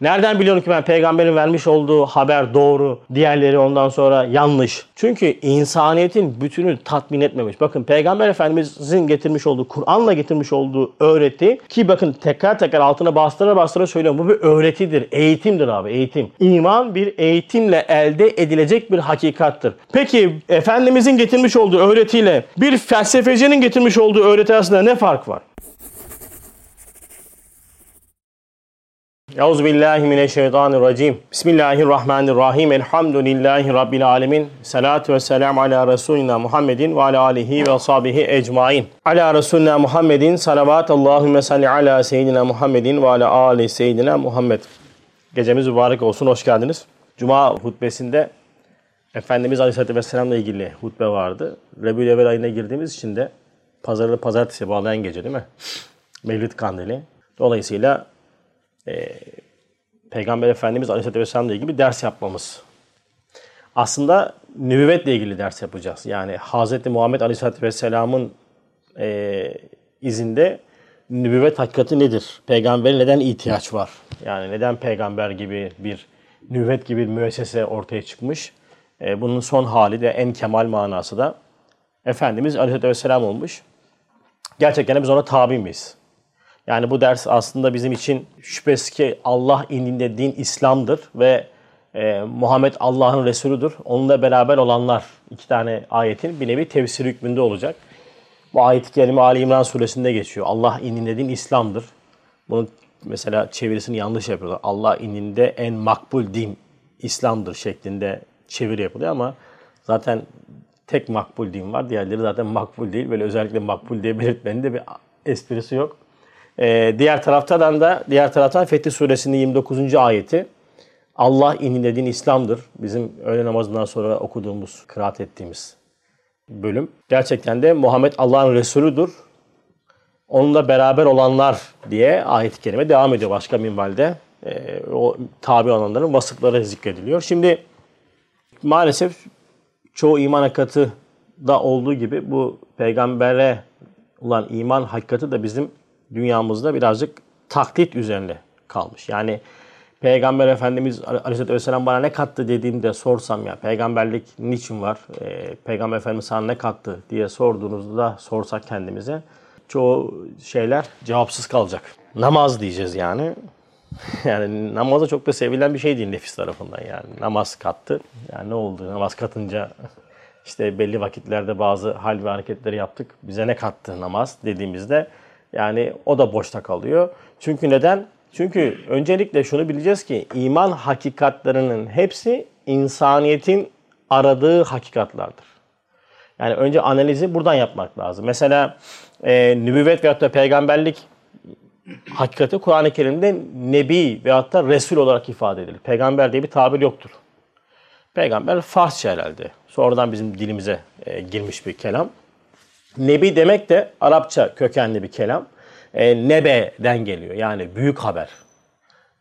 Nereden biliyorum ki ben peygamberin vermiş olduğu haber doğru, diğerleri ondan sonra yanlış? Çünkü insaniyetin bütünü tatmin etmemiş. Bakın peygamber efendimizin getirmiş olduğu, Kur'an'la getirmiş olduğu öğreti ki bakın tekrar tekrar altına bastıra bastıra söylüyorum. Bu bir öğretidir, eğitimdir abi, eğitim. İman bir eğitimle elde edilecek bir hakikattır. Peki Efendimizin getirmiş olduğu öğretiyle bir felsefecinin getirmiş olduğu öğreti arasında ne fark var? Euzu billahi mineşşeytanirracim. Bismillahirrahmanirrahim. Elhamdülillahi rabbil alamin. Salatu vesselam ala resulina Muhammedin ve ala alihi ve sahbihi ecmaîn. Ala resulina Muhammedin salavat Allahumme salli ala seyyidina Muhammedin ve ala ali seyyidina Muhammed. Gecemiz mübarek olsun. Hoş geldiniz. Cuma hutbesinde Efendimiz Aleyhisselatü Vesselam'la ilgili hutbe vardı. Rebül ayına girdiğimiz için de pazarı pazartesi bağlayan gece değil mi? Mevlid kandili. Dolayısıyla Peygamber Efendimiz Aleyhisselatü Vesselam'la ilgili bir ders yapmamız. Aslında nübüvvetle ilgili ders yapacağız. Yani Hz. Muhammed Aleyhisselatü Vesselam'ın e, izinde nübüvvet hakikati nedir? Peygamber neden ihtiyaç var? Yani neden peygamber gibi bir nübüvvet gibi bir müessese ortaya çıkmış? E, bunun son hali de en kemal manası da Efendimiz Aleyhisselatü Vesselam olmuş. Gerçekten biz ona tabi miyiz? Yani bu ders aslında bizim için şüphesiz ki Allah indinde din İslam'dır ve e, Muhammed Allah'ın Resulüdür. Onunla beraber olanlar iki tane ayetin bir nevi tefsir hükmünde olacak. Bu ayet-i Ali İmran suresinde geçiyor. Allah indinde din İslam'dır. Bunun mesela çevirisini yanlış yapıyorlar. Allah indinde en makbul din İslam'dır şeklinde çeviri yapılıyor ama zaten tek makbul din var. Diğerleri zaten makbul değil. Böyle özellikle makbul diye belirtmenin de bir esprisi yok. Ee, diğer taraftan da diğer taraftan Fetih Suresinin 29. ayeti Allah indinde din İslam'dır. Bizim öğle namazından sonra okuduğumuz, kıraat ettiğimiz bölüm. Gerçekten de Muhammed Allah'ın Resulüdür. Onunla beraber olanlar diye ayet-i kerime devam ediyor başka minvalde. Ee, o tabi olanların vasıfları zikrediliyor. Şimdi maalesef çoğu iman hakikati da olduğu gibi bu peygambere olan iman hakikati de bizim dünyamızda birazcık taklit üzerine kalmış. Yani Peygamber Efendimiz Aleyhisselatü Vesselam bana ne kattı dediğimde sorsam ya peygamberlik niçin var? E, Peygamber Efendimiz sana ne kattı diye sorduğunuzda sorsak kendimize çoğu şeyler cevapsız kalacak. Namaz diyeceğiz yani. Yani namaza çok da sevilen bir şey değil nefis tarafından yani. Namaz kattı. Yani ne oldu? Namaz katınca işte belli vakitlerde bazı hal ve hareketleri yaptık. Bize ne kattı namaz dediğimizde yani o da boşta kalıyor. Çünkü neden? Çünkü öncelikle şunu bileceğiz ki iman hakikatlerinin hepsi insaniyetin aradığı hakikatlardır. Yani önce analizi buradan yapmak lazım. Mesela e, nübüvvet veyahut da peygamberlik hakikati Kur'an-ı Kerim'de nebi veyahut da resul olarak ifade edilir. Peygamber diye bir tabir yoktur. Peygamber Farsça herhalde. Sonradan bizim dilimize e, girmiş bir kelam. Nebi demek de Arapça kökenli bir kelam. E, nebe'den geliyor. Yani büyük haber.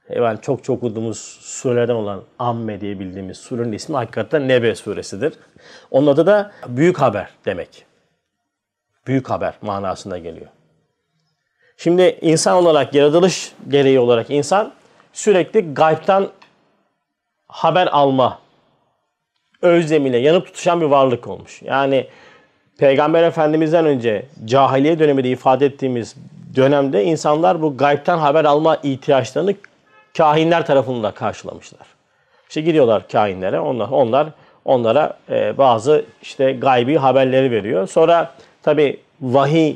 Ben çok çok okuduğumuz surelerden olan Amme diye bildiğimiz surenin ismi hakikaten Nebe suresidir. Onun adı da büyük haber demek. Büyük haber manasında geliyor. Şimdi insan olarak, yaratılış gereği olarak insan sürekli gaybtan haber alma özlemiyle yanıp tutuşan bir varlık olmuş. Yani Peygamber Efendimiz'den önce cahiliye döneminde ifade ettiğimiz dönemde insanlar bu gaybtan haber alma ihtiyaçlarını kahinler tarafından karşılamışlar. İşte gidiyorlar kahinlere, onlar onlar onlara e, bazı işte gaybi haberleri veriyor. Sonra tabi vahiy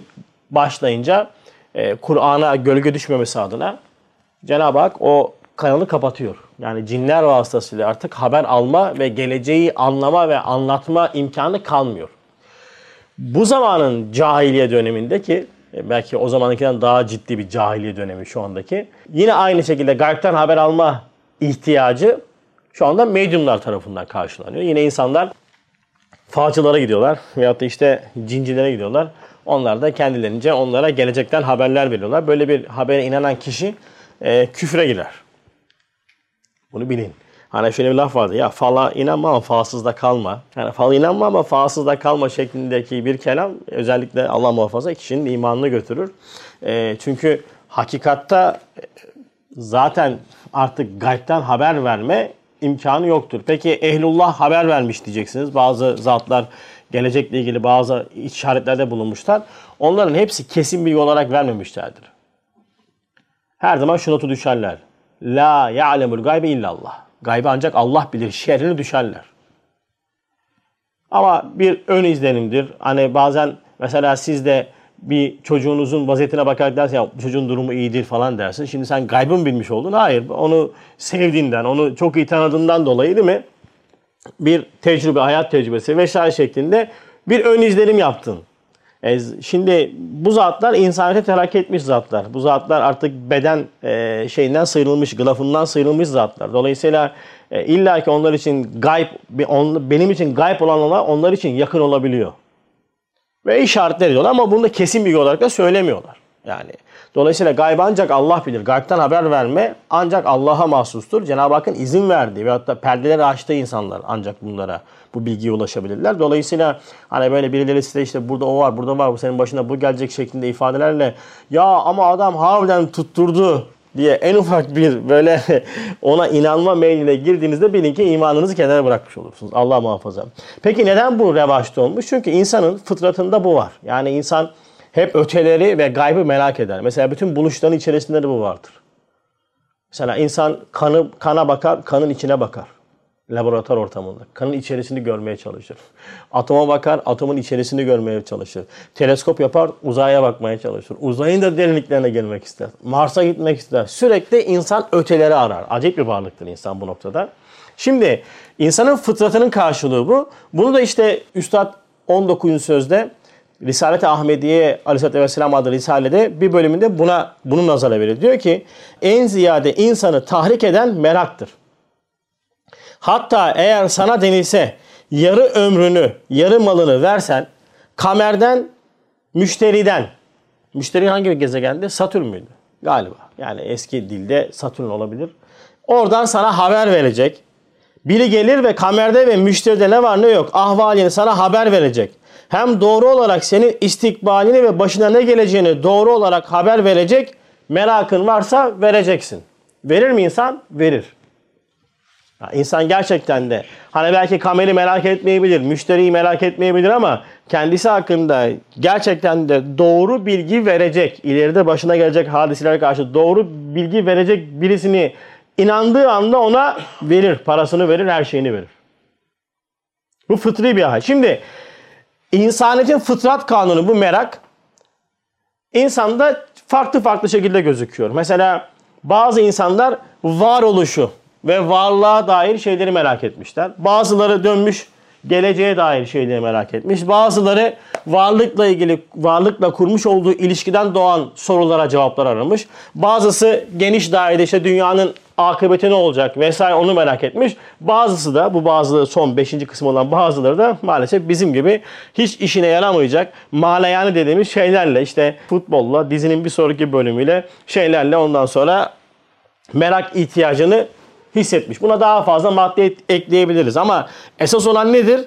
başlayınca e, Kur'an'a gölge düşmemesi adına Cenab-ı Hak o kanalı kapatıyor. Yani cinler vasıtasıyla artık haber alma ve geleceği anlama ve anlatma imkanı kalmıyor. Bu zamanın cahiliye döneminde ki e, belki o zamankinden daha ciddi bir cahiliye dönemi şu andaki. Yine aynı şekilde gaybten haber alma ihtiyacı şu anda medyumlar tarafından karşılanıyor. Yine insanlar falcılara gidiyorlar veyahut da işte cincilere gidiyorlar. Onlar da kendilerince onlara gelecekten haberler veriyorlar. Böyle bir habere inanan kişi e, küfre girer. Bunu bilin. Hani şöyle bir laf vardı ya fala inanma ama falsızda kalma. Yani fala inanma ama falsızda kalma şeklindeki bir kelam özellikle Allah muhafaza kişinin imanını götürür. E, çünkü hakikatta e, zaten artık gaybden haber verme imkanı yoktur. Peki ehlullah haber vermiş diyeceksiniz. Bazı zatlar gelecekle ilgili bazı işaretlerde bulunmuşlar. Onların hepsi kesin bilgi olarak vermemişlerdir. Her zaman şu notu düşerler. La ya'lemul gaybe illallah. Gaybı ancak Allah bilir. Şerrini düşerler. Ama bir ön izlenimdir. Hani bazen mesela siz de bir çocuğunuzun vaziyetine bakarak dersin ya çocuğun durumu iyidir falan dersin. Şimdi sen gaybı mı bilmiş oldun? Hayır. Onu sevdiğinden, onu çok iyi tanıdığından dolayı değil mi? Bir tecrübe, hayat tecrübesi vesaire şeklinde bir ön izlenim yaptın. E, şimdi bu zatlar insaniyete terakki etmiş zatlar. Bu zatlar artık beden e, şeyinden sıyrılmış, gılafından sıyrılmış zatlar. Dolayısıyla e, illa ki onlar için gayb, benim için gayb olanlar onlar için yakın olabiliyor. Ve işaretler ediyorlar ama bunu da kesin bilgi olarak da söylemiyorlar. Yani dolayısıyla gaybı ancak Allah bilir. Gaybtan haber verme ancak Allah'a mahsustur. Cenab-ı Hakk'ın izin verdiği veyahut da perdeleri açtığı insanlar ancak bunlara bu bilgiye ulaşabilirler. Dolayısıyla hani böyle birileri size işte burada o var, burada var, bu senin başına bu gelecek şeklinde ifadelerle ya ama adam harbiden tutturdu diye en ufak bir böyle ona inanma meyline girdiğinizde bilin ki imanınızı kenara bırakmış olursunuz. Allah muhafaza. Peki neden bu revaçta olmuş? Çünkü insanın fıtratında bu var. Yani insan hep öteleri ve gaybı merak eder. Mesela bütün buluşların içerisinde de bu vardır. Mesela insan kanı kana bakar, kanın içine bakar laboratuvar ortamında. Kanın içerisini görmeye çalışır. Atoma bakar, atomun içerisini görmeye çalışır. Teleskop yapar, uzaya bakmaya çalışır. Uzayın da derinliklerine gelmek ister. Mars'a gitmek ister. Sürekli insan öteleri arar. Acayip bir varlıktır insan bu noktada. Şimdi insanın fıtratının karşılığı bu. Bunu da işte Üstad 19. sözde Risalet-i Ahmediye Aleyhisselatü Vesselam adlı Risale'de bir bölümünde buna bunu nazara veriyor. Diyor ki en ziyade insanı tahrik eden meraktır. Hatta eğer sana denilse yarı ömrünü, yarı malını versen kamerden, müşteriden, müşteri hangi bir gezegende? Satürn müydü? Galiba. Yani eski dilde Satürn olabilir. Oradan sana haber verecek. Biri gelir ve kamerde ve müşteride ne var ne yok ahvalini sana haber verecek. Hem doğru olarak senin istikbalini ve başına ne geleceğini doğru olarak haber verecek. Merakın varsa vereceksin. Verir mi insan? Verir. İnsan gerçekten de hani belki kameri merak etmeyebilir, müşteriyi merak etmeyebilir ama kendisi hakkında gerçekten de doğru bilgi verecek, ileride başına gelecek hadiselere karşı doğru bilgi verecek birisini inandığı anda ona verir, parasını verir, her şeyini verir. Bu fıtri bir hal. Şimdi insaniyetin fıtrat kanunu bu merak insanda farklı farklı şekilde gözüküyor. Mesela bazı insanlar varoluşu ve varlığa dair şeyleri merak etmişler. Bazıları dönmüş geleceğe dair şeyleri merak etmiş. Bazıları varlıkla ilgili varlıkla kurmuş olduğu ilişkiden doğan sorulara cevaplar aramış. Bazısı geniş dairede işte dünyanın akıbeti ne olacak vesaire onu merak etmiş. Bazısı da bu bazı son 5. kısım olan bazıları da maalesef bizim gibi hiç işine yaramayacak maleyani dediğimiz şeylerle işte futbolla dizinin bir sonraki bölümüyle şeylerle ondan sonra merak ihtiyacını hissetmiş. Buna daha fazla madde ekleyebiliriz ama esas olan nedir?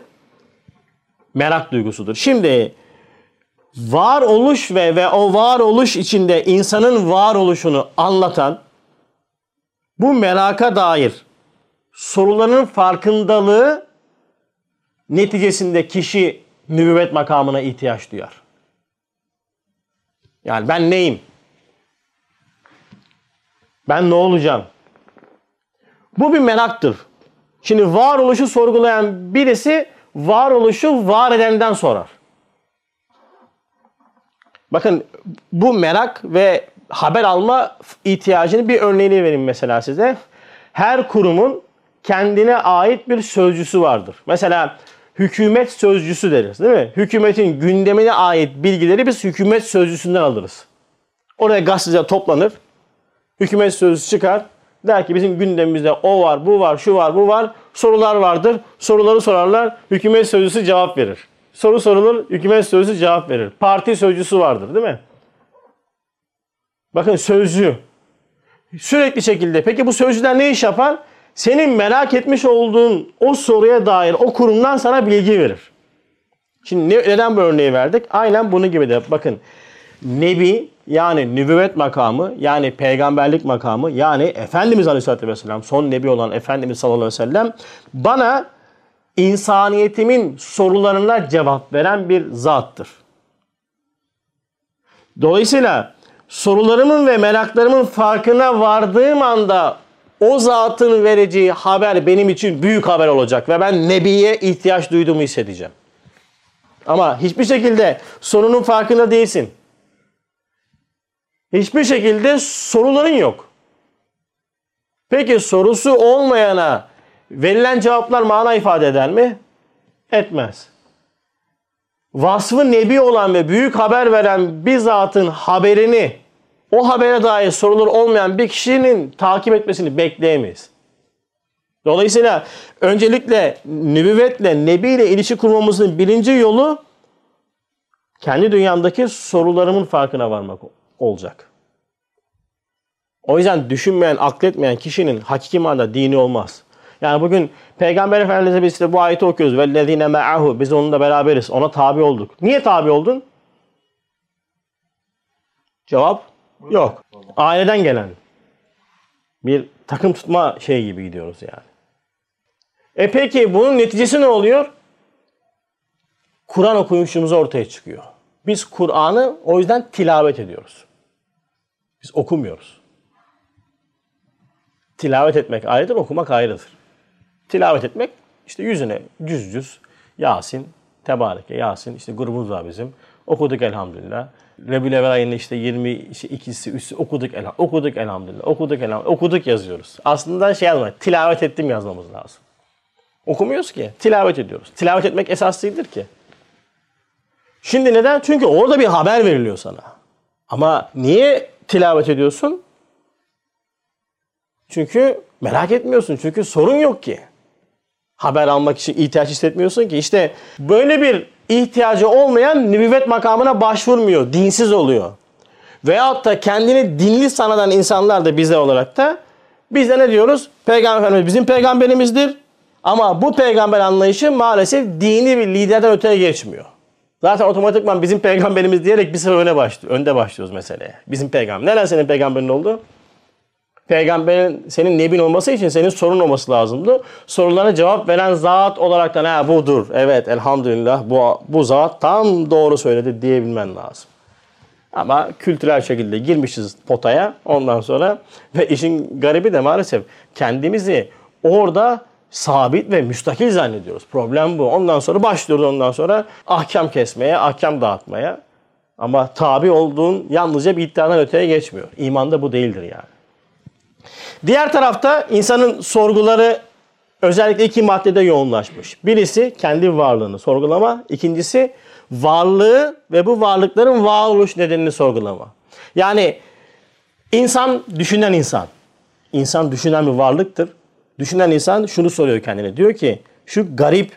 Merak duygusudur. Şimdi varoluş ve ve o varoluş içinde insanın varoluşunu anlatan bu meraka dair soruların farkındalığı neticesinde kişi nübüvvet makamına ihtiyaç duyar. Yani ben neyim? Ben ne olacağım? Bu bir meraktır. Şimdi varoluşu sorgulayan birisi varoluşu var edenden sorar. Bakın bu merak ve haber alma ihtiyacını bir örneğini vereyim mesela size. Her kurumun kendine ait bir sözcüsü vardır. Mesela hükümet sözcüsü deriz değil mi? Hükümetin gündemine ait bilgileri biz hükümet sözcüsünden alırız. Oraya gazeteciler toplanır. Hükümet sözcüsü çıkar. Der ki bizim gündemimizde o var, bu var, şu var, bu var. Sorular vardır. Soruları sorarlar. Hükümet sözcüsü cevap verir. Soru sorulur, hükümet sözcüsü cevap verir. Parti sözcüsü vardır değil mi? Bakın sözcü. Sürekli şekilde. Peki bu sözcüler ne iş yapar? Senin merak etmiş olduğun o soruya dair o kurumdan sana bilgi verir. Şimdi neden bu örneği verdik? Aynen bunun gibi de bakın. nebi yani nübüvvet makamı yani peygamberlik makamı yani Efendimiz Aleyhisselatü Vesselam son nebi olan Efendimiz sallallahu aleyhi ve sellem bana insaniyetimin sorularına cevap veren bir zattır. Dolayısıyla sorularımın ve meraklarımın farkına vardığım anda o zatın vereceği haber benim için büyük haber olacak ve ben Nebi'ye ihtiyaç duyduğumu hissedeceğim. Ama hiçbir şekilde sorunun farkında değilsin. Hiçbir şekilde soruların yok. Peki sorusu olmayana verilen cevaplar mana ifade eder mi? Etmez. Vasfı nebi olan ve büyük haber veren bir zatın haberini o habere dair sorulur olmayan bir kişinin takip etmesini bekleyemeyiz. Dolayısıyla öncelikle nübüvvetle, nebiyle ilişki kurmamızın birinci yolu kendi dünyamdaki sorularımın farkına varmak olacak. O yüzden düşünmeyen, akletmeyen kişinin hakiki manada dini olmaz. Yani bugün Peygamber Efendimiz'e biz işte bu ayeti okuyoruz. Vellezine me'ahu. Biz onunla beraberiz. Ona tabi olduk. Niye tabi oldun? Cevap yok. Aileden gelen bir takım tutma şey gibi gidiyoruz yani. E peki bunun neticesi ne oluyor? Kur'an okuyuşumuz ortaya çıkıyor. Biz Kur'an'ı o yüzden tilavet ediyoruz. Biz okumuyoruz. Tilavet etmek ayrıdır, okumak ayrıdır. Tilavet etmek işte yüzüne cüz cüz Yasin, Tebareke, Yasin işte grubumuz var bizim. Okuduk elhamdülillah. Rebül Evvel ayında işte 22'si, üstü okuduk elhamdülillah. Okuduk elhamdülillah. Okuduk elhamdülillah. Okuduk yazıyoruz. Aslında şey yazmak, tilavet ettim yazmamız lazım. Okumuyoruz ki. Tilavet ediyoruz. Tilavet etmek esas değildir ki. Şimdi neden? Çünkü orada bir haber veriliyor sana. Ama niye tilavet ediyorsun? Çünkü merak etmiyorsun. Çünkü sorun yok ki. Haber almak için ihtiyaç hissetmiyorsun ki. İşte böyle bir ihtiyacı olmayan nübüvvet makamına başvurmuyor. Dinsiz oluyor. Veyahut da kendini dinli sanadan insanlar da bize olarak da biz de ne diyoruz? Peygamber bizim peygamberimizdir. Ama bu peygamber anlayışı maalesef dini bir liderden öteye geçmiyor. Zaten otomatikman bizim peygamberimiz diyerek bir sıra öne başlıyor, önde başlıyoruz meseleye. Bizim peygamber. Neden senin peygamberin oldu? Peygamberin senin nebin olması için senin sorun olması lazımdı. Sorulara cevap veren zat olarak da ha budur. Evet elhamdülillah bu, bu zat tam doğru söyledi diyebilmen lazım. Ama kültürel şekilde girmişiz potaya ondan sonra ve işin garibi de maalesef kendimizi orada sabit ve müstakil zannediyoruz. Problem bu. Ondan sonra başlıyoruz ondan sonra ahkam kesmeye, ahkam dağıtmaya. Ama tabi olduğun yalnızca bir iddiadan öteye geçmiyor. İmanda bu değildir yani. Diğer tarafta insanın sorguları özellikle iki maddede yoğunlaşmış. Birisi kendi varlığını sorgulama, ikincisi varlığı ve bu varlıkların varoluş nedenini sorgulama. Yani insan düşünen insan. İnsan düşünen bir varlıktır. Düşünen insan şunu soruyor kendine. Diyor ki şu garip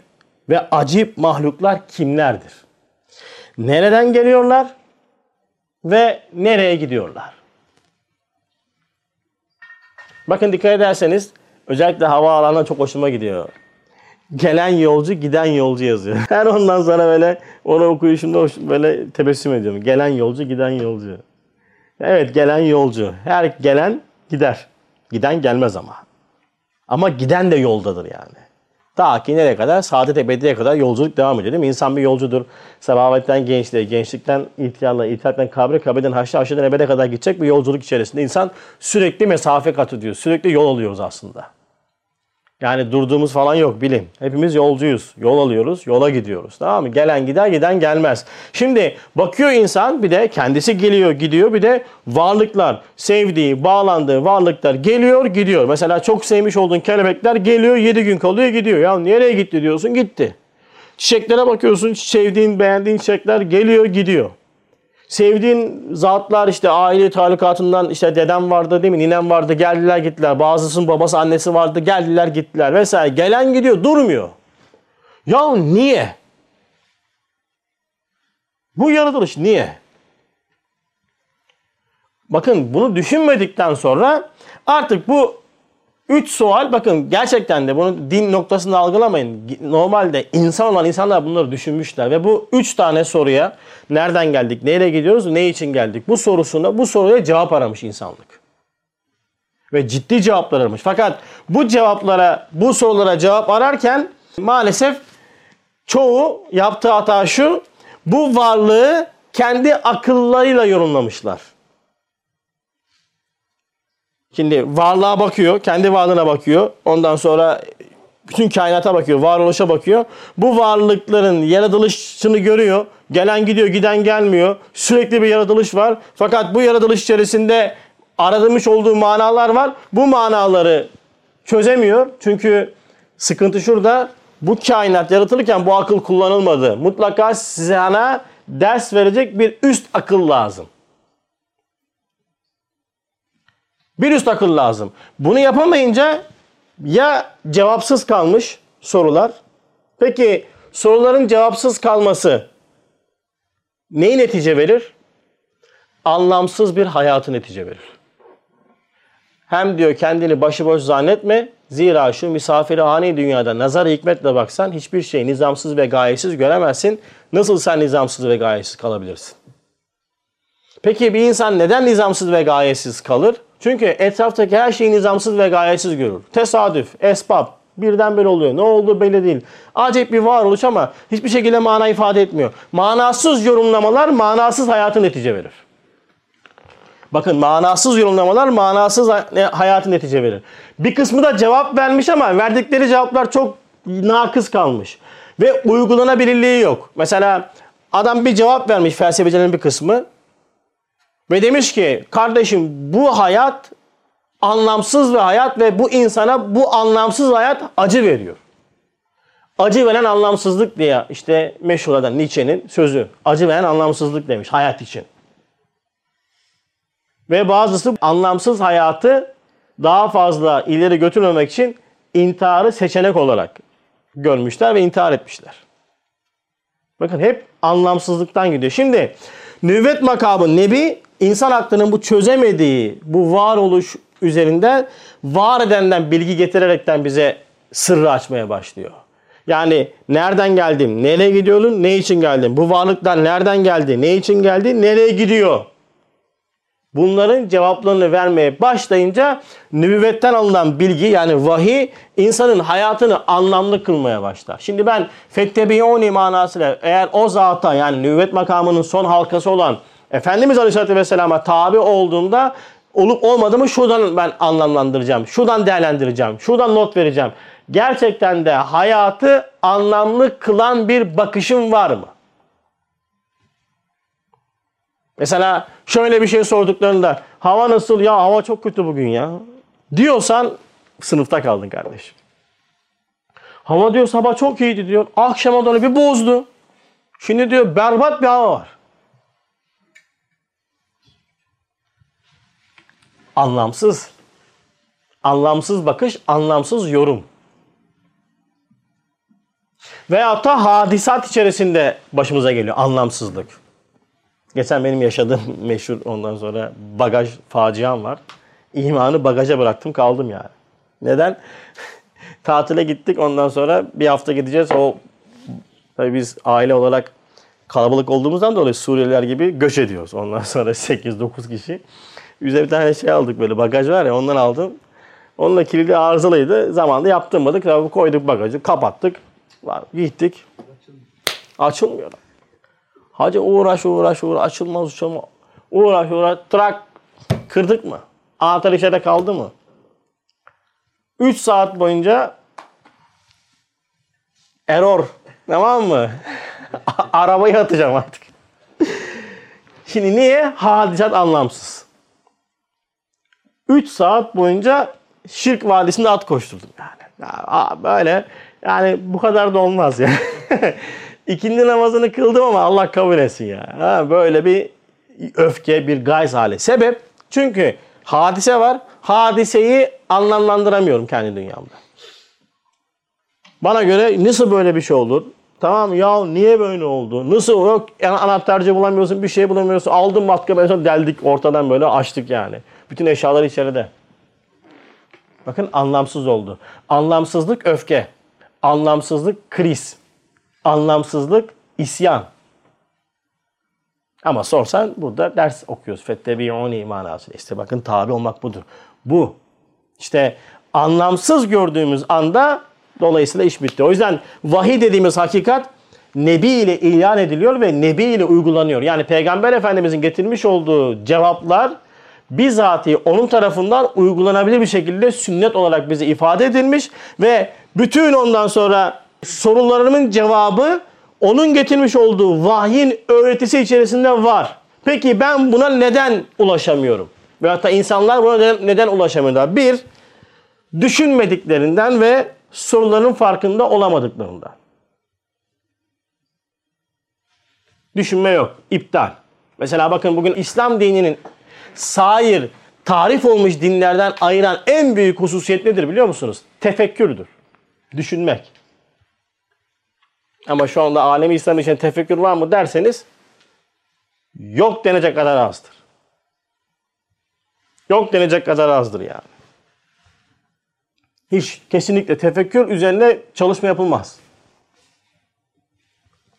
ve acip mahluklar kimlerdir? Nereden geliyorlar ve nereye gidiyorlar? Bakın dikkat ederseniz özellikle havaalanına çok hoşuma gidiyor. Gelen yolcu, giden yolcu yazıyor. Her ondan sonra böyle onu okuyuşumda hoş, böyle tebessüm ediyorum. Gelen yolcu, giden yolcu. Evet gelen yolcu. Her gelen gider. Giden gelmez ama. Ama giden de yoldadır yani. Ta ki nereye kadar? Saadet ebediye kadar yolculuk devam ediyor değil mi? İnsan bir yolcudur. Sebavetten gençliğe, gençlikten ihtiyarla, ihtiyardan kabre, kabreden haşra, haşradan ebede kadar gidecek bir yolculuk içerisinde. insan sürekli mesafe kat ediyor. Sürekli yol alıyoruz aslında. Yani durduğumuz falan yok bilin. Hepimiz yolcuyuz. Yol alıyoruz, yola gidiyoruz. Tamam mı? Gelen gider, giden gelmez. Şimdi bakıyor insan bir de kendisi geliyor, gidiyor. Bir de varlıklar, sevdiği, bağlandığı varlıklar geliyor, gidiyor. Mesela çok sevmiş olduğun kelebekler geliyor, 7 gün kalıyor, gidiyor. Ya nereye gitti diyorsun? Gitti. Çiçeklere bakıyorsun, sevdiğin, beğendiğin çiçekler geliyor, gidiyor. Sevdiğin zatlar işte aile talukatından işte dedem vardı değil mi? Ninem vardı geldiler gittiler. Bazısının babası annesi vardı geldiler gittiler vesaire. Gelen gidiyor durmuyor. Ya niye? Bu yaratılış niye? Bakın bunu düşünmedikten sonra artık bu Üç sual bakın gerçekten de bunu din noktasında algılamayın. Normalde insan olan insanlar bunları düşünmüşler ve bu üç tane soruya nereden geldik, nereye gidiyoruz, ne için geldik? Bu sorusuna bu soruya cevap aramış insanlık. Ve ciddi cevaplar aramış. Fakat bu cevaplara, bu sorulara cevap ararken maalesef çoğu yaptığı hata şu. Bu varlığı kendi akıllarıyla yorumlamışlar. Şimdi varlığa bakıyor, kendi varlığına bakıyor. Ondan sonra bütün kainata bakıyor, varoluşa bakıyor. Bu varlıkların yaratılışını görüyor. Gelen gidiyor, giden gelmiyor. Sürekli bir yaratılış var. Fakat bu yaratılış içerisinde aradığımız olduğu manalar var. Bu manaları çözemiyor. Çünkü sıkıntı şurada. Bu kainat yaratılırken bu akıl kullanılmadı. Mutlaka sana ders verecek bir üst akıl lazım. Bir üst akıl lazım. Bunu yapamayınca ya cevapsız kalmış sorular. Peki soruların cevapsız kalması neyi netice verir? Anlamsız bir hayatı netice verir. Hem diyor kendini başıboş zannetme. Zira şu misafirhane dünyada nazar hikmetle baksan hiçbir şey nizamsız ve gayesiz göremezsin. Nasıl sen nizamsız ve gayesiz kalabilirsin? Peki bir insan neden nizamsız ve gayesiz kalır? Çünkü etraftaki her şeyi nizamsız ve gayesiz görür. Tesadüf, esbab, birdenbire oluyor. Ne olduğu belli değil. Acayip bir varoluş ama hiçbir şekilde mana ifade etmiyor. Manasız yorumlamalar manasız hayatı netice verir. Bakın manasız yorumlamalar manasız hayatı netice verir. Bir kısmı da cevap vermiş ama verdikleri cevaplar çok nakıs kalmış. Ve uygulanabilirliği yok. Mesela adam bir cevap vermiş felsefecilerin bir kısmı. Ve demiş ki kardeşim bu hayat anlamsız bir hayat ve bu insana bu anlamsız hayat acı veriyor. Acı veren anlamsızlık diye işte meşhur adam Nietzsche'nin sözü. Acı veren anlamsızlık demiş hayat için. Ve bazısı anlamsız hayatı daha fazla ileri götürmemek için intiharı seçenek olarak görmüşler ve intihar etmişler. Bakın hep anlamsızlıktan gidiyor. Şimdi nüvvet makamı nebi insan aklının bu çözemediği bu varoluş üzerinde var edenden bilgi getirerekten bize sırrı açmaya başlıyor. Yani nereden geldim, nereye gidiyorum, ne için geldim? Bu varlıklar nereden geldi, ne için geldi, nereye gidiyor? Bunların cevaplarını vermeye başlayınca nübüvvetten alınan bilgi yani vahiy insanın hayatını anlamlı kılmaya başlar. Şimdi ben fettebiyoni manasıyla eğer o zata yani nübüvvet makamının son halkası olan Efendimiz Aleyhisselatü Vesselam'a tabi olduğunda olup olmadığımı şuradan ben anlamlandıracağım. Şuradan değerlendireceğim. Şuradan not vereceğim. Gerçekten de hayatı anlamlı kılan bir bakışım var mı? Mesela şöyle bir şey sorduklarında hava nasıl ya hava çok kötü bugün ya diyorsan sınıfta kaldın kardeşim. Hava diyor sabah çok iyiydi diyor. Akşama doğru bir bozdu. Şimdi diyor berbat bir hava var. Anlamsız. Anlamsız bakış, anlamsız yorum. Veyahut da hadisat içerisinde başımıza geliyor anlamsızlık. Geçen benim yaşadığım meşhur ondan sonra bagaj faciam var. İmanı bagaja bıraktım kaldım yani. Neden? Tatile gittik ondan sonra bir hafta gideceğiz. O tabii biz aile olarak kalabalık olduğumuzdan dolayı Suriyeliler gibi göç ediyoruz. Ondan sonra 8-9 kişi. Bize bir tane şey aldık böyle bagaj var ya ondan aldım. Onunla kilidi arızalıydı. Zamanında yaptırmadık. Tabii koyduk bagajı kapattık. Var, gittik. Açılmıyor. Hacı uğraş uğraş uğraş açılmaz açılmaz. Uğraş uğraş trak kırdık mı? Anahtar içeride kaldı mı? 3 saat boyunca error. Tamam mı? Arabayı atacağım artık. Şimdi niye? Hadisat anlamsız. 3 saat boyunca Şirk Vadisi'nde at koşturdum yani. Ya, böyle yani bu kadar da olmaz ya. İkindi namazını kıldım ama Allah kabul etsin ya. Ha, böyle bir öfke, bir gayz hali. Sebep? Çünkü hadise var. Hadiseyi anlamlandıramıyorum kendi dünyamda. Bana göre nasıl böyle bir şey olur? Tamam ya niye böyle oldu? Nasıl yok yani anahtarcı bulamıyorsun, bir şey bulamıyorsun. Aldım matkabı deldik ortadan böyle açtık yani. Bütün eşyalar içeride. Bakın anlamsız oldu. Anlamsızlık öfke. Anlamsızlık kriz. Anlamsızlık isyan. Ama sorsan burada ders okuyoruz. Fettebi'uni manası. İşte bakın tabi olmak budur. Bu. İşte anlamsız gördüğümüz anda dolayısıyla iş bitti. O yüzden vahiy dediğimiz hakikat Nebi ile ilan ediliyor ve Nebi ile uygulanıyor. Yani Peygamber Efendimizin getirmiş olduğu cevaplar bizatihi onun tarafından uygulanabilir bir şekilde sünnet olarak bize ifade edilmiş ve bütün ondan sonra sorularımın cevabı onun getirmiş olduğu vahyin öğretisi içerisinde var. Peki ben buna neden ulaşamıyorum? Ve hatta insanlar buna neden, ulaşamıyorlar? Bir, düşünmediklerinden ve soruların farkında olamadıklarından. Düşünme yok, iptal. Mesela bakın bugün İslam dininin sair, tarif olmuş dinlerden ayıran en büyük hususiyet nedir biliyor musunuz? Tefekkürdür. Düşünmek. Ama şu anda alemi İslam için tefekkür var mı derseniz yok denecek kadar azdır. Yok denecek kadar azdır yani. Hiç kesinlikle tefekkür üzerine çalışma yapılmaz.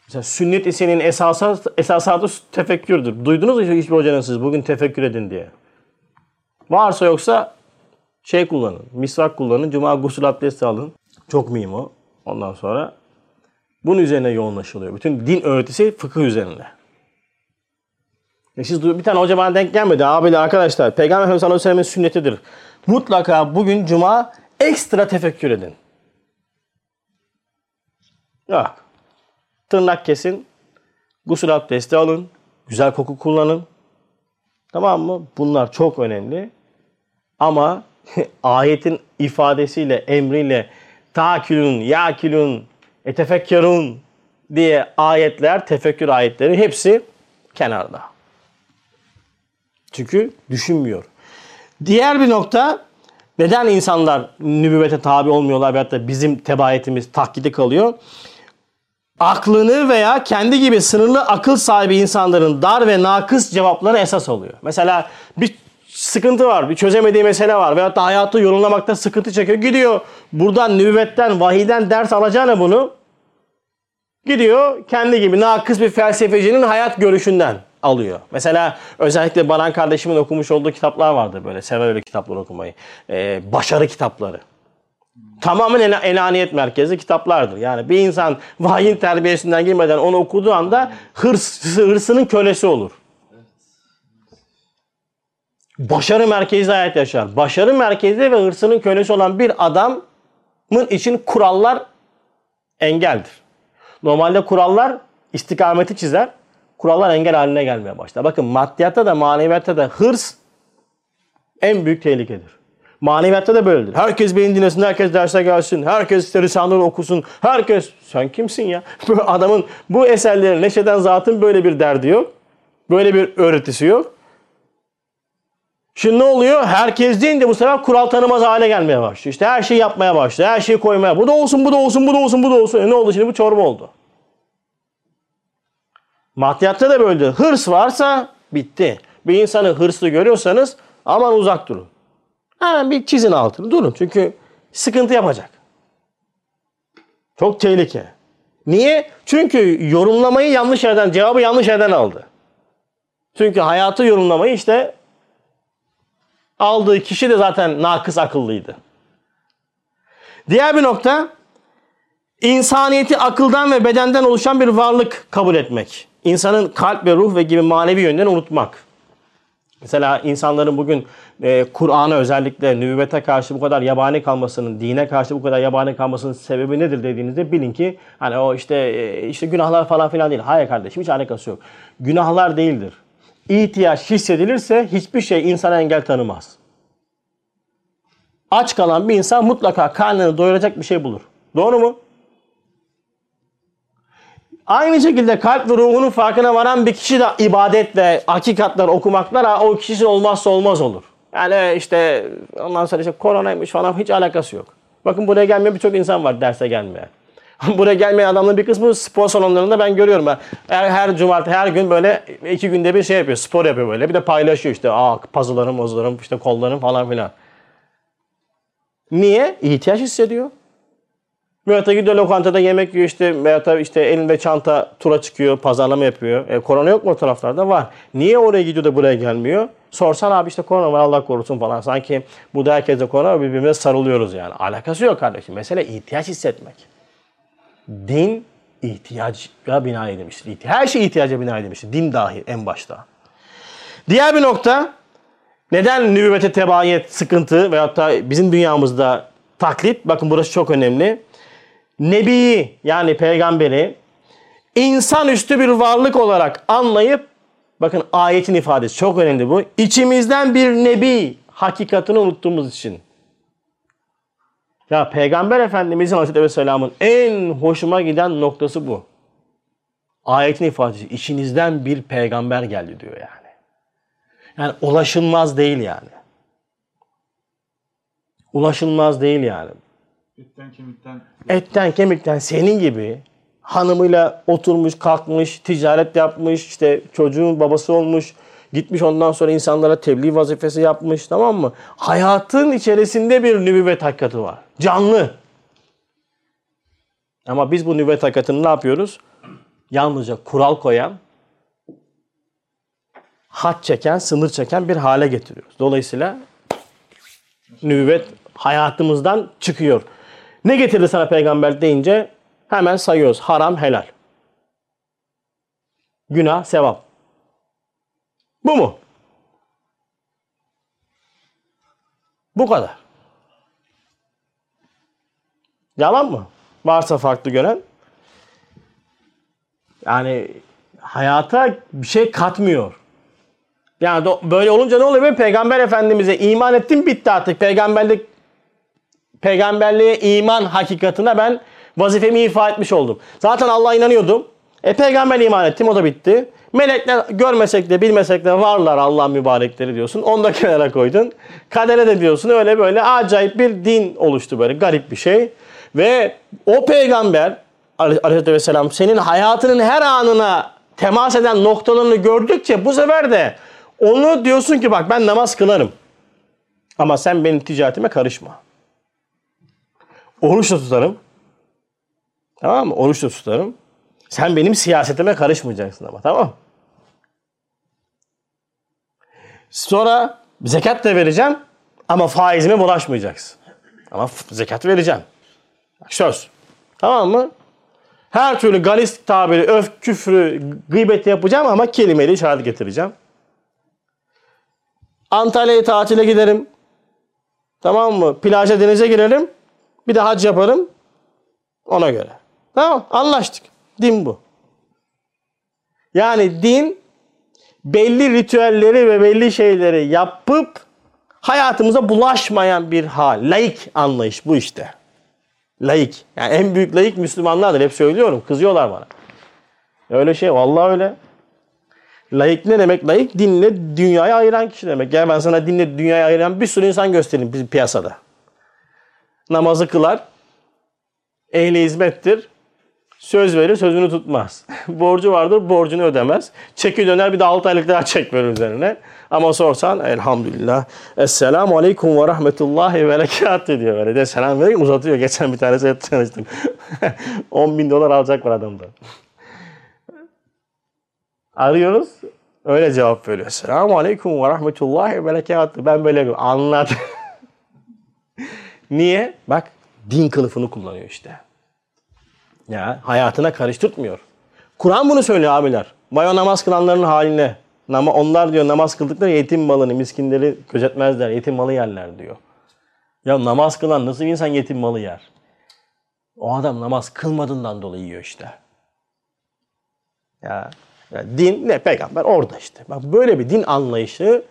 Mesela sünnet isenin esasat, esasatı tefekkürdür. Duydunuz mu hiçbir hocanın siz bugün tefekkür edin diye. Varsa yoksa şey kullanın. Misvak kullanın. Cuma gusül abdesti alın. Çok mühim o. Ondan sonra bunun üzerine yoğunlaşılıyor. Bütün din öğretisi fıkıh üzerinde. E siz bir tane hoca bana denk gelmedi. Abiler arkadaşlar Peygamber Efendimiz sallallahu aleyhi ve sellem'in sünnetidir. Mutlaka bugün cuma ekstra tefekkür edin. Yok. Tırnak kesin. Gusül abdesti alın. Güzel koku kullanın. Tamam mı? Bunlar çok önemli. Ama ayetin ifadesiyle, emriyle takilun, yakilun, etefekkerun diye ayetler, tefekkür ayetleri hepsi kenarda. Çünkü düşünmüyor. Diğer bir nokta neden insanlar nübüvvete tabi olmuyorlar veyahut da bizim tebayetimiz taklidi kalıyor? Aklını veya kendi gibi sınırlı akıl sahibi insanların dar ve nakıs cevapları esas oluyor. Mesela bir sıkıntı var, bir çözemediği mesele var veyahut da hayatı yorumlamakta sıkıntı çekiyor. Gidiyor buradan nübüvvetten, vahiden ders alacağına bunu gidiyor kendi gibi nakıs bir felsefecinin hayat görüşünden alıyor. Mesela özellikle Baran kardeşimin okumuş olduğu kitaplar vardır böyle. Sever öyle kitaplar okumayı. Ee, başarı kitapları. Tamamen en enaniyet merkezi kitaplardır. Yani bir insan vahyin terbiyesinden girmeden onu okuduğu anda hırs, hırsının kölesi olur. Başarı merkezli hayat yaşar. Başarı merkezli ve hırsının kölesi olan bir adamın için kurallar engeldir. Normalde kurallar istikameti çizer. Kurallar engel haline gelmeye başlar. Bakın maddiyatta da maneviyatta da hırs en büyük tehlikedir. Maneviyatta da böyledir. Herkes beni dinlesin, herkes derse gelsin, herkes Risale'leri okusun, herkes... Sen kimsin ya? Bu adamın bu eserleri neşeden zatın böyle bir derdi yok. Böyle bir öğretisi yok. Şimdi ne oluyor? Herkes deyince bu sefer kural tanımaz hale gelmeye başlıyor. İşte her şeyi yapmaya başlıyor. Her şeyi koymaya. Bu da olsun, bu da olsun, bu da olsun, bu da olsun. E ne oldu şimdi? Bu çorba oldu. Maddiyatta da böyledir. Hırs varsa bitti. Bir insanı hırslı görüyorsanız aman uzak durun. Hemen bir çizin altını durun. Çünkü sıkıntı yapacak. Çok tehlike. Niye? Çünkü yorumlamayı yanlış yerden, cevabı yanlış yerden aldı. Çünkü hayatı yorumlamayı işte aldığı kişi de zaten nakıs akıllıydı. Diğer bir nokta insaniyeti akıldan ve bedenden oluşan bir varlık kabul etmek. İnsanın kalp ve ruh ve gibi manevi yönden unutmak. Mesela insanların bugün e, Kur'an'a özellikle nübüvvete karşı bu kadar yabani kalmasının, dine karşı bu kadar yabani kalmasının sebebi nedir dediğinizde bilin ki hani o işte e, işte günahlar falan filan değil. Hayır kardeşim hiç alakası yok. Günahlar değildir. İhtiyaç hissedilirse hiçbir şey insana engel tanımaz. Aç kalan bir insan mutlaka karnını doyuracak bir şey bulur. Doğru mu? Aynı şekilde kalp ve ruhunun farkına varan bir kişi de ibadet ve hakikatler okumaklar o kişinin olmazsa olmaz olur. Yani işte ondan sonra işte koronaymış falan hiç alakası yok. Bakın buraya gelmeyen birçok insan var derse gelmeye. buraya gelmeyen adamların bir kısmı spor salonlarında ben görüyorum. Her, her cumartesi her gün böyle iki günde bir şey yapıyor. Spor yapıyor böyle. Bir de paylaşıyor işte. Aa puzzle'larım, mozlarım, işte kollarım falan filan. Niye? İhtiyaç hissediyor. Veyahut da gidiyor lokantada yemek yiyor işte veyahut da işte elinde çanta tura çıkıyor, pazarlama yapıyor. E, korona yok mu o taraflarda? Var. Niye oraya gidiyor da buraya gelmiyor? Sorsan abi işte korona var Allah korusun falan. Sanki burada herkese korona var birbirimize sarılıyoruz yani. Alakası yok kardeşim. Mesele ihtiyaç hissetmek. Din ihtiyaca bina edilmiştir. Her şey ihtiyaca bina edilmiştir. Din dahil en başta. Diğer bir nokta neden nübüvvete tebayet sıkıntı veyahut da bizim dünyamızda taklit bakın burası çok önemli. Nebiyi yani peygamberi insanüstü bir varlık olarak anlayıp bakın ayetin ifadesi çok önemli bu. İçimizden bir nebi hakikatini unuttuğumuz için. Ya Peygamber Efendimizin Aleyhisselam'ın en hoşuma giden noktası bu. Ayetin ifadesi içinizden bir peygamber geldi diyor yani. Yani ulaşılmaz değil yani. Ulaşılmaz değil yani. Etten kemikten Etten kemikten senin gibi hanımıyla oturmuş, kalkmış, ticaret yapmış, işte çocuğun babası olmuş, gitmiş ondan sonra insanlara tebliğ vazifesi yapmış tamam mı? Hayatın içerisinde bir nübüvvet hakikati var. Canlı. Ama biz bu nübüvvet hakikatini ne yapıyoruz? Yalnızca kural koyan, hat çeken, sınır çeken bir hale getiriyoruz. Dolayısıyla nübüvvet hayatımızdan çıkıyor. Ne getirdi sana peygamber deyince hemen sayıyoruz. Haram, helal. Günah, sevap. Bu mu? Bu kadar. Yalan mı? Varsa farklı gören. Yani hayata bir şey katmıyor. Yani böyle olunca ne oluyor? Peygamber Efendimiz'e iman ettim bitti artık. Peygamberlik peygamberliğe iman hakikatine ben vazifemi ifa etmiş oldum. Zaten Allah'a inanıyordum. E peygamber iman ettim o da bitti. Melekler görmesek de bilmesek de varlar Allah mübarekleri diyorsun. Onu da kenara koydun. Kadere de diyorsun öyle böyle acayip bir din oluştu böyle garip bir şey. Ve o peygamber aleyhissalatü vesselam senin hayatının her anına temas eden noktalarını gördükçe bu sefer de onu diyorsun ki bak ben namaz kılarım. Ama sen benim ticaretime karışma. Oruç da tutarım. Tamam mı? Oruç da tutarım. Sen benim siyasetime karışmayacaksın ama tamam mı? Sonra zekat da vereceğim ama faizime bulaşmayacaksın. Ama zekat vereceğim. Söz. Tamam mı? Her türlü galis tabiri, öf, küfrü, gıybeti yapacağım ama kelimeyle işaret getireceğim. Antalya'ya tatile giderim. Tamam mı? Plaja denize girerim. Bir de hac yaparım. Ona göre. Tamam anlaştık. Din bu. Yani din belli ritüelleri ve belli şeyleri yapıp hayatımıza bulaşmayan bir hal. Laik anlayış bu işte. Laik. Yani en büyük laik Müslümanlardır. Hep söylüyorum. Kızıyorlar bana. Öyle şey. Vallahi öyle. Laik ne demek? Laik dinle dünyayı ayıran kişi demek. Gel ben sana dinle dünyayı ayıran bir sürü insan göstereyim piyasada. Namazı kılar. Ehli hizmettir. Söz verir, sözünü tutmaz. Borcu vardır, borcunu ödemez. Çeki döner bir de 6 aylık daha çek verir üzerine. Ama sorsan elhamdülillah. Esselamu aleyküm ve rahmetullahi ve berekatü diyor böyle. De selam verir uzatıyor. Geçen bir tanesi tanıştım. 10 bin dolar alacak var adamda. Arıyoruz. Öyle cevap veriyor. Selamun aleyküm ve rahmetullahi ve berekatü. Ben böyle bir anlat. Niye? Bak din kılıfını kullanıyor işte. Ya hayatına karıştırtmıyor. Kur'an bunu söylüyor abiler. Vay o namaz kılanların haline. Nama, onlar diyor namaz kıldıkları yetim malını, miskinleri gözetmezler. Yetim malı yerler diyor. Ya namaz kılan nasıl bir insan yetim malı yer? O adam namaz kılmadığından dolayı yiyor işte. Ya, ya din ne peygamber orada işte. Bak böyle bir din anlayışını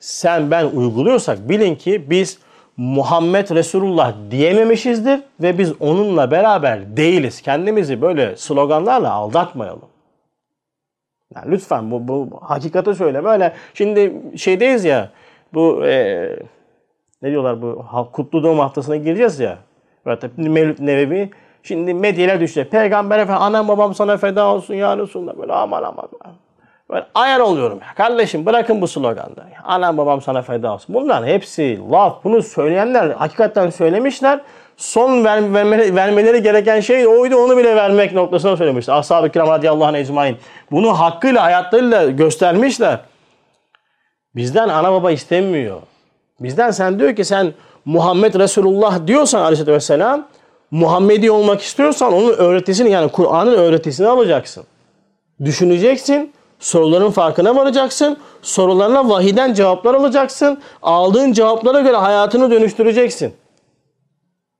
sen ben uyguluyorsak bilin ki biz Muhammed Resulullah diyememişizdir ve biz onunla beraber değiliz. Kendimizi böyle sloganlarla aldatmayalım. Yani lütfen bu, bu hakikati söyle. Böyle şimdi şeydeyiz ya bu e, ne diyorlar bu kutlu doğum haftasına gireceğiz ya. Mevlüt Nevevi. Şimdi medyaya düştü. Peygamber efendim anam babam sana feda olsun ya Resulullah. Böyle aman aman. Ben ayar oluyorum. ya. Kardeşim bırakın bu sloganları. Anam babam sana feda olsun. Bunların hepsi laf. Bunu söyleyenler hakikaten söylemişler. Son ver, verme- vermeleri gereken şey oydu onu bile vermek noktasına söylemişler. Ashab-ı kiram radıyallahu anh ecmain. Bunu hakkıyla hayatlarıyla göstermişler. Bizden ana baba istemiyor. Bizden sen diyor ki sen Muhammed Resulullah diyorsan aleyhissalatü vesselam Muhammedi olmak istiyorsan onun öğretisini yani Kur'an'ın öğretisini alacaksın. Düşüneceksin. Soruların farkına varacaksın. Sorularına vahiden cevaplar alacaksın. Aldığın cevaplara göre hayatını dönüştüreceksin.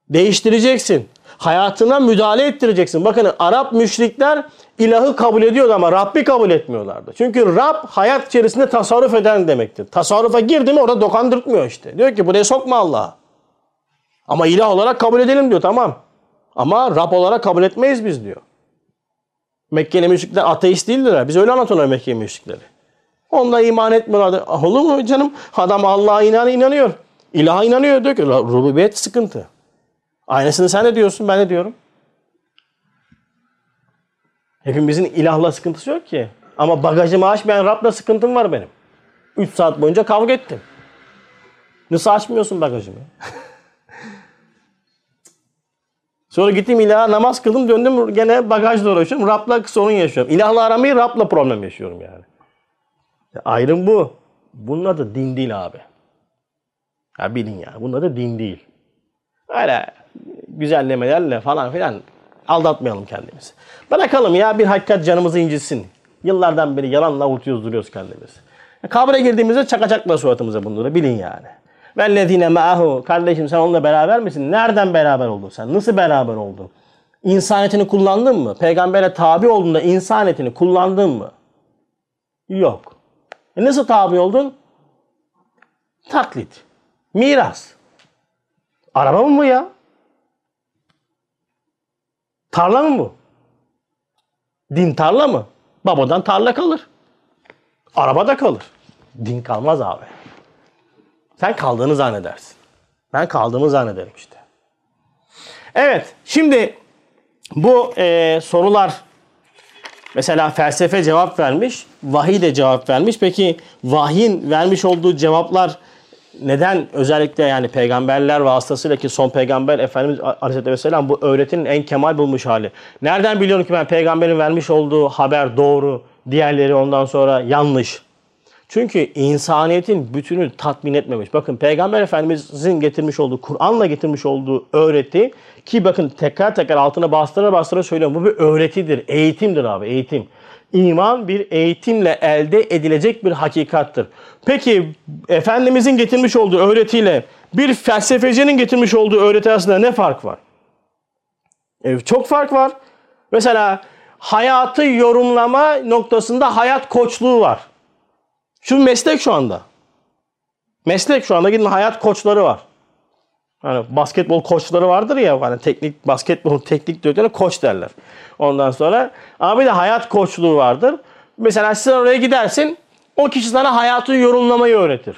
Değiştireceksin. Hayatına müdahale ettireceksin. Bakın Arap müşrikler ilahı kabul ediyordu ama Rabbi kabul etmiyorlardı. Çünkü Rab hayat içerisinde tasarruf eden demektir. Tasarrufa girdi mi orada dokandırtmıyor işte. Diyor ki buraya sokma Allah'a. Ama ilah olarak kabul edelim diyor tamam. Ama Rab olarak kabul etmeyiz biz diyor. Mekkeli müşrikler ateist değildiler. Biz öyle anlatıyorlar Mekkeli müşrikleri. Onunla iman etmiyorlardı. Ah, Olur mu canım? Adam Allah'a inan inanıyor. İlaha inanıyor diyor ki rububiyet sıkıntı. Aynısını sen de diyorsun ben de diyorum. Hepimizin ilahla sıkıntısı yok ki. Ama bagajımı açmayan Rab'la sıkıntım var benim. 3 saat boyunca kavga ettim. Nasıl açmıyorsun bagajımı? Sonra gittim ilaha namaz kıldım döndüm gene bagajla uğraşıyorum. Rab'la sorun yaşıyorum. İlahla aramayı Rab'la problem yaşıyorum yani. Ya ayrım bu. Bunun adı din değil abi. Ya bilin ya. Bunun adı din değil. Öyle güzellemelerle falan filan aldatmayalım kendimizi. Bırakalım ya bir hakikat canımızı incitsin. Yıllardan beri yalanla avutuyoruz duruyoruz kendimizi. Kabre girdiğimizde çakacaklar suratımıza bunları bilin yani. Vellezine ma'ahu. Kardeşim sen onunla beraber misin? Nereden beraber oldun sen? Nasıl beraber oldun? İnsan etini kullandın mı? Peygambere tabi olduğunda insan etini kullandın mı? Yok. E nasıl tabi oldun? Taklit. Miras. Araba mı bu ya? Tarla mı bu? Din tarla mı? Babadan tarla kalır. Araba da kalır. Din kalmaz abi. Sen kaldığını zannedersin. Ben kaldığımı zannederim işte. Evet, şimdi bu e, sorular mesela felsefe cevap vermiş, vahiy de cevap vermiş. Peki vahyin vermiş olduğu cevaplar neden özellikle yani peygamberler vasıtasıyla ki son peygamber Efendimiz Aleyhisselatü Vesselam bu öğretinin en kemal bulmuş hali. Nereden biliyorum ki ben peygamberin vermiş olduğu haber doğru, diğerleri ondan sonra yanlış. Çünkü insaniyetin bütünü tatmin etmemiş. Bakın Peygamber Efendimizin getirmiş olduğu, Kur'an'la getirmiş olduğu öğreti ki bakın tekrar tekrar altına bastıra bastıra söylüyorum. Bu bir öğretidir, eğitimdir abi, eğitim. İman bir eğitimle elde edilecek bir hakikattır. Peki Efendimizin getirmiş olduğu öğretiyle bir felsefecinin getirmiş olduğu öğreti arasında ne fark var? E, çok fark var. Mesela hayatı yorumlama noktasında hayat koçluğu var. Şu meslek şu anda. Meslek şu anda gidin hayat koçları var. Hani basketbol koçları vardır ya hani teknik basketbol teknik direktörüne koç derler. Ondan sonra abi de hayat koçluğu vardır. Mesela sen oraya gidersin o kişi sana hayatı yorumlamayı öğretir.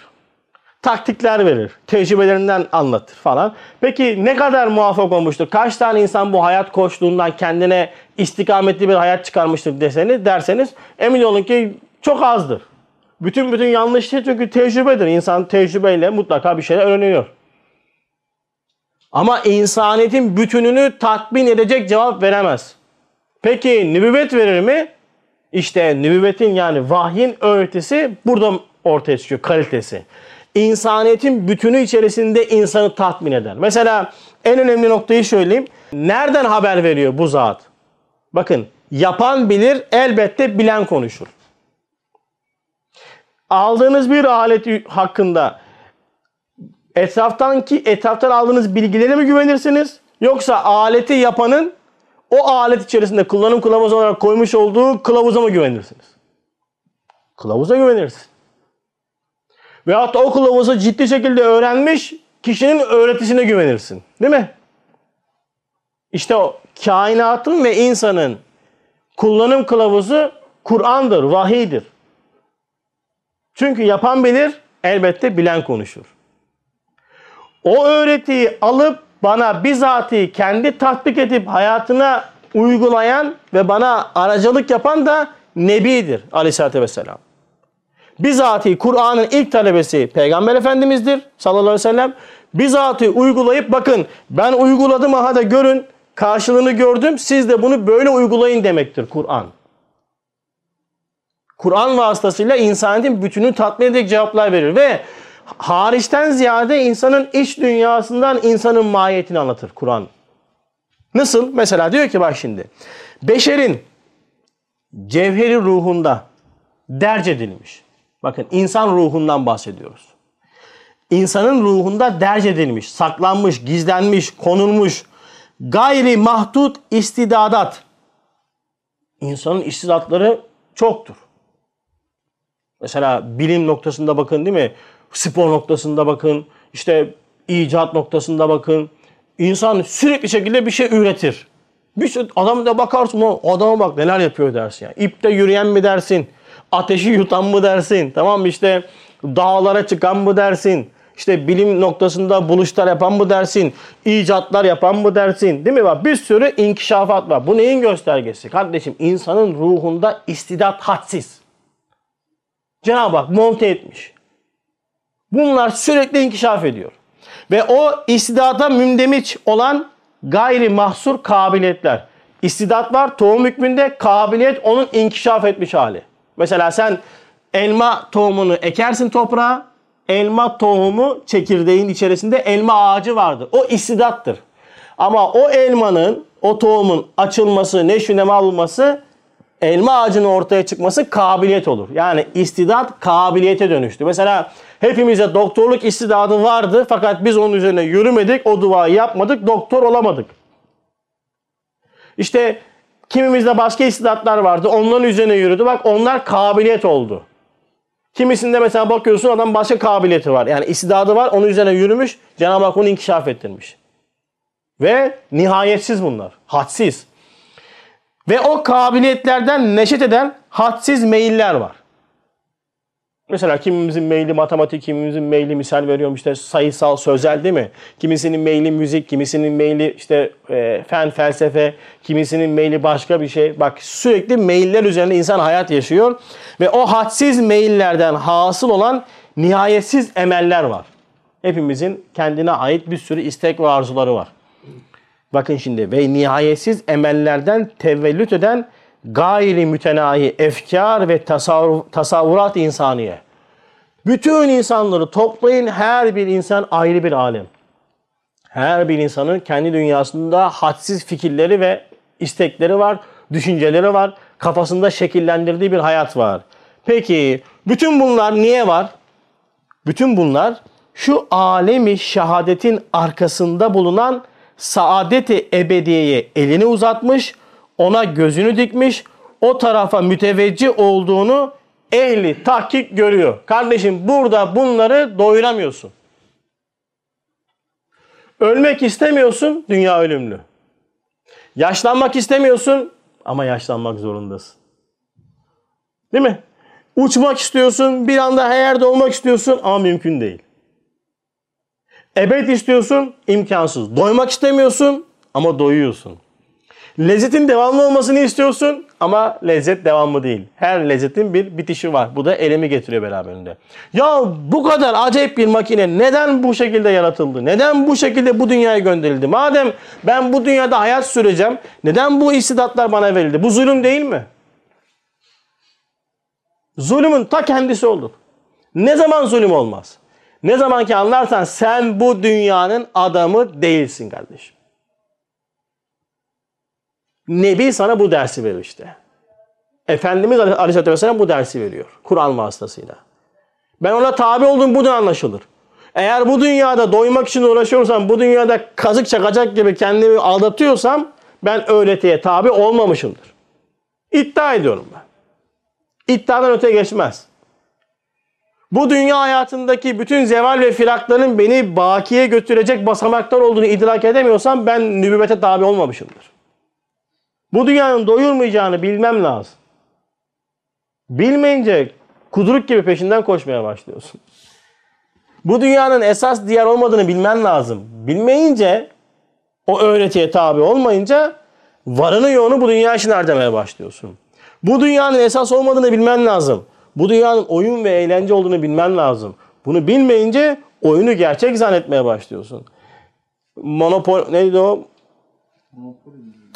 Taktikler verir. Tecrübelerinden anlatır falan. Peki ne kadar muvaffak olmuştur? Kaç tane insan bu hayat koçluğundan kendine istikametli bir hayat çıkarmıştır deseniz, derseniz emin olun ki çok azdır. Bütün bütün yanlış değil çünkü tecrübedir. İnsan tecrübeyle mutlaka bir şeyler öğreniyor. Ama insaniyetin bütününü tatmin edecek cevap veremez. Peki nübüvvet verir mi? İşte nübüvvetin yani vahyin öğretisi burada ortaya çıkıyor kalitesi. İnsaniyetin bütünü içerisinde insanı tatmin eder. Mesela en önemli noktayı söyleyeyim. Nereden haber veriyor bu zat? Bakın yapan bilir elbette bilen konuşur. Aldığınız bir alet hakkında etraftan ki etraftan aldığınız bilgilere mi güvenirsiniz? Yoksa aleti yapanın o alet içerisinde kullanım kılavuzu olarak koymuş olduğu kılavuza mı güvenirsiniz? Kılavuza güvenirsin. Veyahut da o kılavuzu ciddi şekilde öğrenmiş kişinin öğretisine güvenirsin. Değil mi? İşte o kainatın ve insanın kullanım kılavuzu Kur'an'dır, vahiydir. Çünkü yapan bilir, elbette bilen konuşur. O öğretiyi alıp bana bizatihi kendi tatbik edip hayatına uygulayan ve bana aracılık yapan da nebidir aleyhissalatü vesselam. Bizatihi Kur'an'ın ilk talebesi Peygamber Efendimiz'dir sallallahu aleyhi ve sellem. Bizatihi uygulayıp bakın ben uyguladım aha da görün karşılığını gördüm siz de bunu böyle uygulayın demektir Kur'an. Kur'an vasıtasıyla insanın bütünü tatmin edecek cevaplar verir ve hariçten ziyade insanın iç dünyasından insanın mahiyetini anlatır Kur'an. Nasıl? Mesela diyor ki bak şimdi. Beşerin cevheri ruhunda derc edilmiş. Bakın insan ruhundan bahsediyoruz. İnsanın ruhunda derc edilmiş, saklanmış, gizlenmiş, konulmuş gayri mahdut istidadat. İnsanın istidatları çoktur. Mesela bilim noktasında bakın değil mi? Spor noktasında bakın. işte icat noktasında bakın. İnsan sürekli şekilde bir şey üretir. Bir şey, adam da bakarsın o adama bak neler yapıyor dersin. Yani. İpte yürüyen mi dersin? Ateşi yutan mı dersin? Tamam mı işte dağlara çıkan mı dersin? İşte bilim noktasında buluşlar yapan mı dersin? İcatlar yapan mı dersin? Değil mi? Bak bir sürü inkişafat var. Bu neyin göstergesi? Kardeşim insanın ruhunda istidat hadsiz. Cenab-ı Hak monte etmiş. Bunlar sürekli inkişaf ediyor. Ve o istidata mündemiş olan gayri mahsur kabiliyetler. İstidat var tohum hükmünde kabiliyet onun inkişaf etmiş hali. Mesela sen elma tohumunu ekersin toprağa. Elma tohumu çekirdeğin içerisinde elma ağacı vardır. O istidattır. Ama o elmanın, o tohumun açılması, neşvinema bulması elma ağacının ortaya çıkması kabiliyet olur. Yani istidat kabiliyete dönüştü. Mesela hepimize doktorluk istidadı vardı fakat biz onun üzerine yürümedik, o duayı yapmadık, doktor olamadık. İşte kimimizde başka istidatlar vardı, onların üzerine yürüdü. Bak onlar kabiliyet oldu. Kimisinde mesela bakıyorsun adam başka kabiliyeti var. Yani istidadı var, onun üzerine yürümüş, Cenab-ı Hak onu inkişaf ettirmiş. Ve nihayetsiz bunlar, hadsiz. Ve o kabiliyetlerden neşet eden hadsiz meyiller var. Mesela kimimizin meyli matematik, kimimizin meyli misal veriyorum işte sayısal, sözel değil mi? Kimisinin meyli müzik, kimisinin meyli işte e, fen, felsefe, kimisinin meyli başka bir şey. Bak sürekli meyiller üzerine insan hayat yaşıyor. Ve o hadsiz meyillerden hasıl olan nihayetsiz emeller var. Hepimizin kendine ait bir sürü istek ve arzuları var. Bakın şimdi ve nihayetsiz emellerden tevellüt eden gayri mütenahi efkar ve tasavvur, tasavvurat insaniye. Bütün insanları toplayın her bir insan ayrı bir alem. Her bir insanın kendi dünyasında hadsiz fikirleri ve istekleri var, düşünceleri var, kafasında şekillendirdiği bir hayat var. Peki bütün bunlar niye var? Bütün bunlar şu alemi şehadetin arkasında bulunan saadeti ebediyeye elini uzatmış, ona gözünü dikmiş, o tarafa müteveccih olduğunu ehli tahkik görüyor. Kardeşim burada bunları doyuramıyorsun. Ölmek istemiyorsun, dünya ölümlü. Yaşlanmak istemiyorsun ama yaşlanmak zorundasın. Değil mi? Uçmak istiyorsun, bir anda her yerde olmak istiyorsun ama mümkün değil. Ebed istiyorsun, imkansız. Doymak istemiyorsun ama doyuyorsun. Lezzetin devamlı olmasını istiyorsun ama lezzet devamlı değil. Her lezzetin bir bitişi var. Bu da elemi getiriyor beraberinde. Ya bu kadar acayip bir makine neden bu şekilde yaratıldı? Neden bu şekilde bu dünyaya gönderildi? Madem ben bu dünyada hayat süreceğim, neden bu istidatlar bana verildi? Bu zulüm değil mi? Zulümün ta kendisi olur. Ne zaman zulüm olmaz? Ne zaman ki anlarsan sen bu dünyanın adamı değilsin kardeşim. Nebi sana bu dersi verir işte. Efendimiz Aleyhisselatü Vesselam bu dersi veriyor. Kur'an vasıtasıyla. Ben ona tabi olduğum buradan anlaşılır. Eğer bu dünyada doymak için uğraşıyorsam, bu dünyada kazık çakacak gibi kendimi aldatıyorsam ben öğretiye tabi olmamışımdır. İddia ediyorum ben. İddiadan öte geçmez. Bu dünya hayatındaki bütün zeval ve firakların beni bakiye götürecek basamaklar olduğunu idrak edemiyorsam ben nübüvvete tabi olmamışımdır. Bu dünyanın doyurmayacağını bilmem lazım. Bilmeyince kuduruk gibi peşinden koşmaya başlıyorsun. Bu dünyanın esas diğer olmadığını bilmen lazım. Bilmeyince o öğretiye tabi olmayınca varını yoğunu bu dünya için harcamaya başlıyorsun. Bu dünyanın esas olmadığını bilmen lazım. Bu dünyanın oyun ve eğlence olduğunu bilmen lazım. Bunu bilmeyince oyunu gerçek zannetmeye başlıyorsun. Monopol neydi o?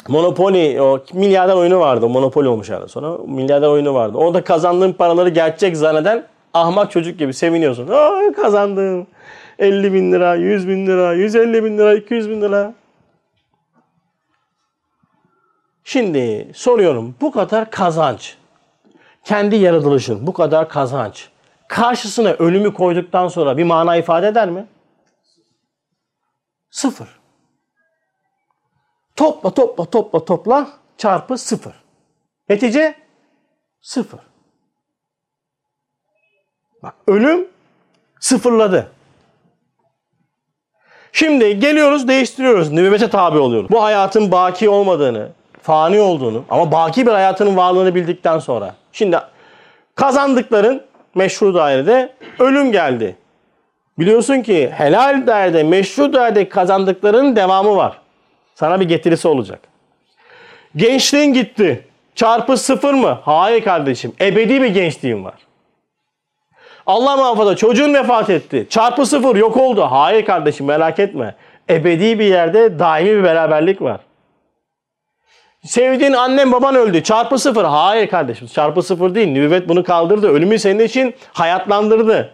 Monopoly o milyarder oyunu vardı. Monopoly olmuş yani sonra. Milyarder oyunu vardı. Orada kazandığın paraları gerçek zanneden ahmak çocuk gibi seviniyorsun. Aa kazandım. 50 bin lira, 100 bin lira, 150 bin lira, 200 bin lira. Şimdi soruyorum bu kadar kazanç. Kendi yaratılışın bu kadar kazanç. Karşısına ölümü koyduktan sonra bir mana ifade eder mi? Sıfır. Topla topla topla topla çarpı sıfır. Netice sıfır. Bak ölüm sıfırladı. Şimdi geliyoruz değiştiriyoruz. Nübüvvete tabi oluyoruz. Bu hayatın baki olmadığını, fani olduğunu ama baki bir hayatının varlığını bildikten sonra. Şimdi kazandıkların meşru dairede ölüm geldi. Biliyorsun ki helal dairede, meşru dairede kazandıkların devamı var. Sana bir getirisi olacak. Gençliğin gitti. Çarpı sıfır mı? Hayır kardeşim. Ebedi bir gençliğin var. Allah muhafaza çocuğun vefat etti. Çarpı sıfır yok oldu. Hayır kardeşim merak etme. Ebedi bir yerde daimi bir beraberlik var. Sevdiğin annen baban öldü. Çarpı sıfır. Hayır kardeşim çarpı sıfır değil. Nübüvvet bunu kaldırdı. Ölümü senin için hayatlandırdı.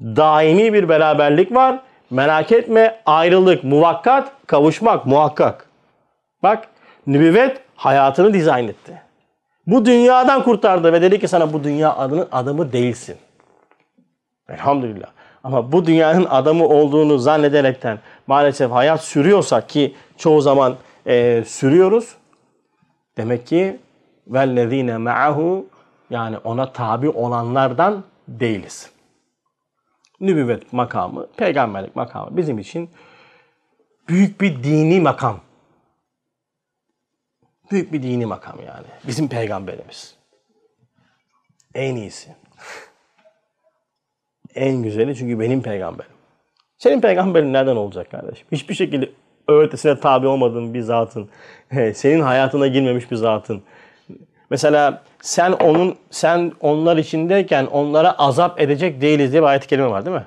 Daimi bir beraberlik var. Merak etme ayrılık muvakkat, kavuşmak muhakkak. Bak nübüvvet hayatını dizayn etti. Bu dünyadan kurtardı ve dedi ki sana bu dünya adının adamı değilsin. Elhamdülillah. Ama bu dünyanın adamı olduğunu zannederekten maalesef hayat sürüyorsak ki çoğu zaman e, sürüyoruz. Demek ki vellezine ma'ahu yani ona tabi olanlardan değiliz. Nübüvvet makamı, peygamberlik makamı bizim için büyük bir dini makam. Büyük bir dini makam yani. Bizim peygamberimiz. En iyisi. en güzeli çünkü benim peygamberim. Senin peygamberin nereden olacak kardeşim? Hiçbir şekilde öğretisine tabi olmadığın bir zatın, senin hayatına girmemiş bir zatın. Mesela sen onun sen onlar içindeyken onlara azap edecek değiliz diye bir ayet-i kerime var değil mi?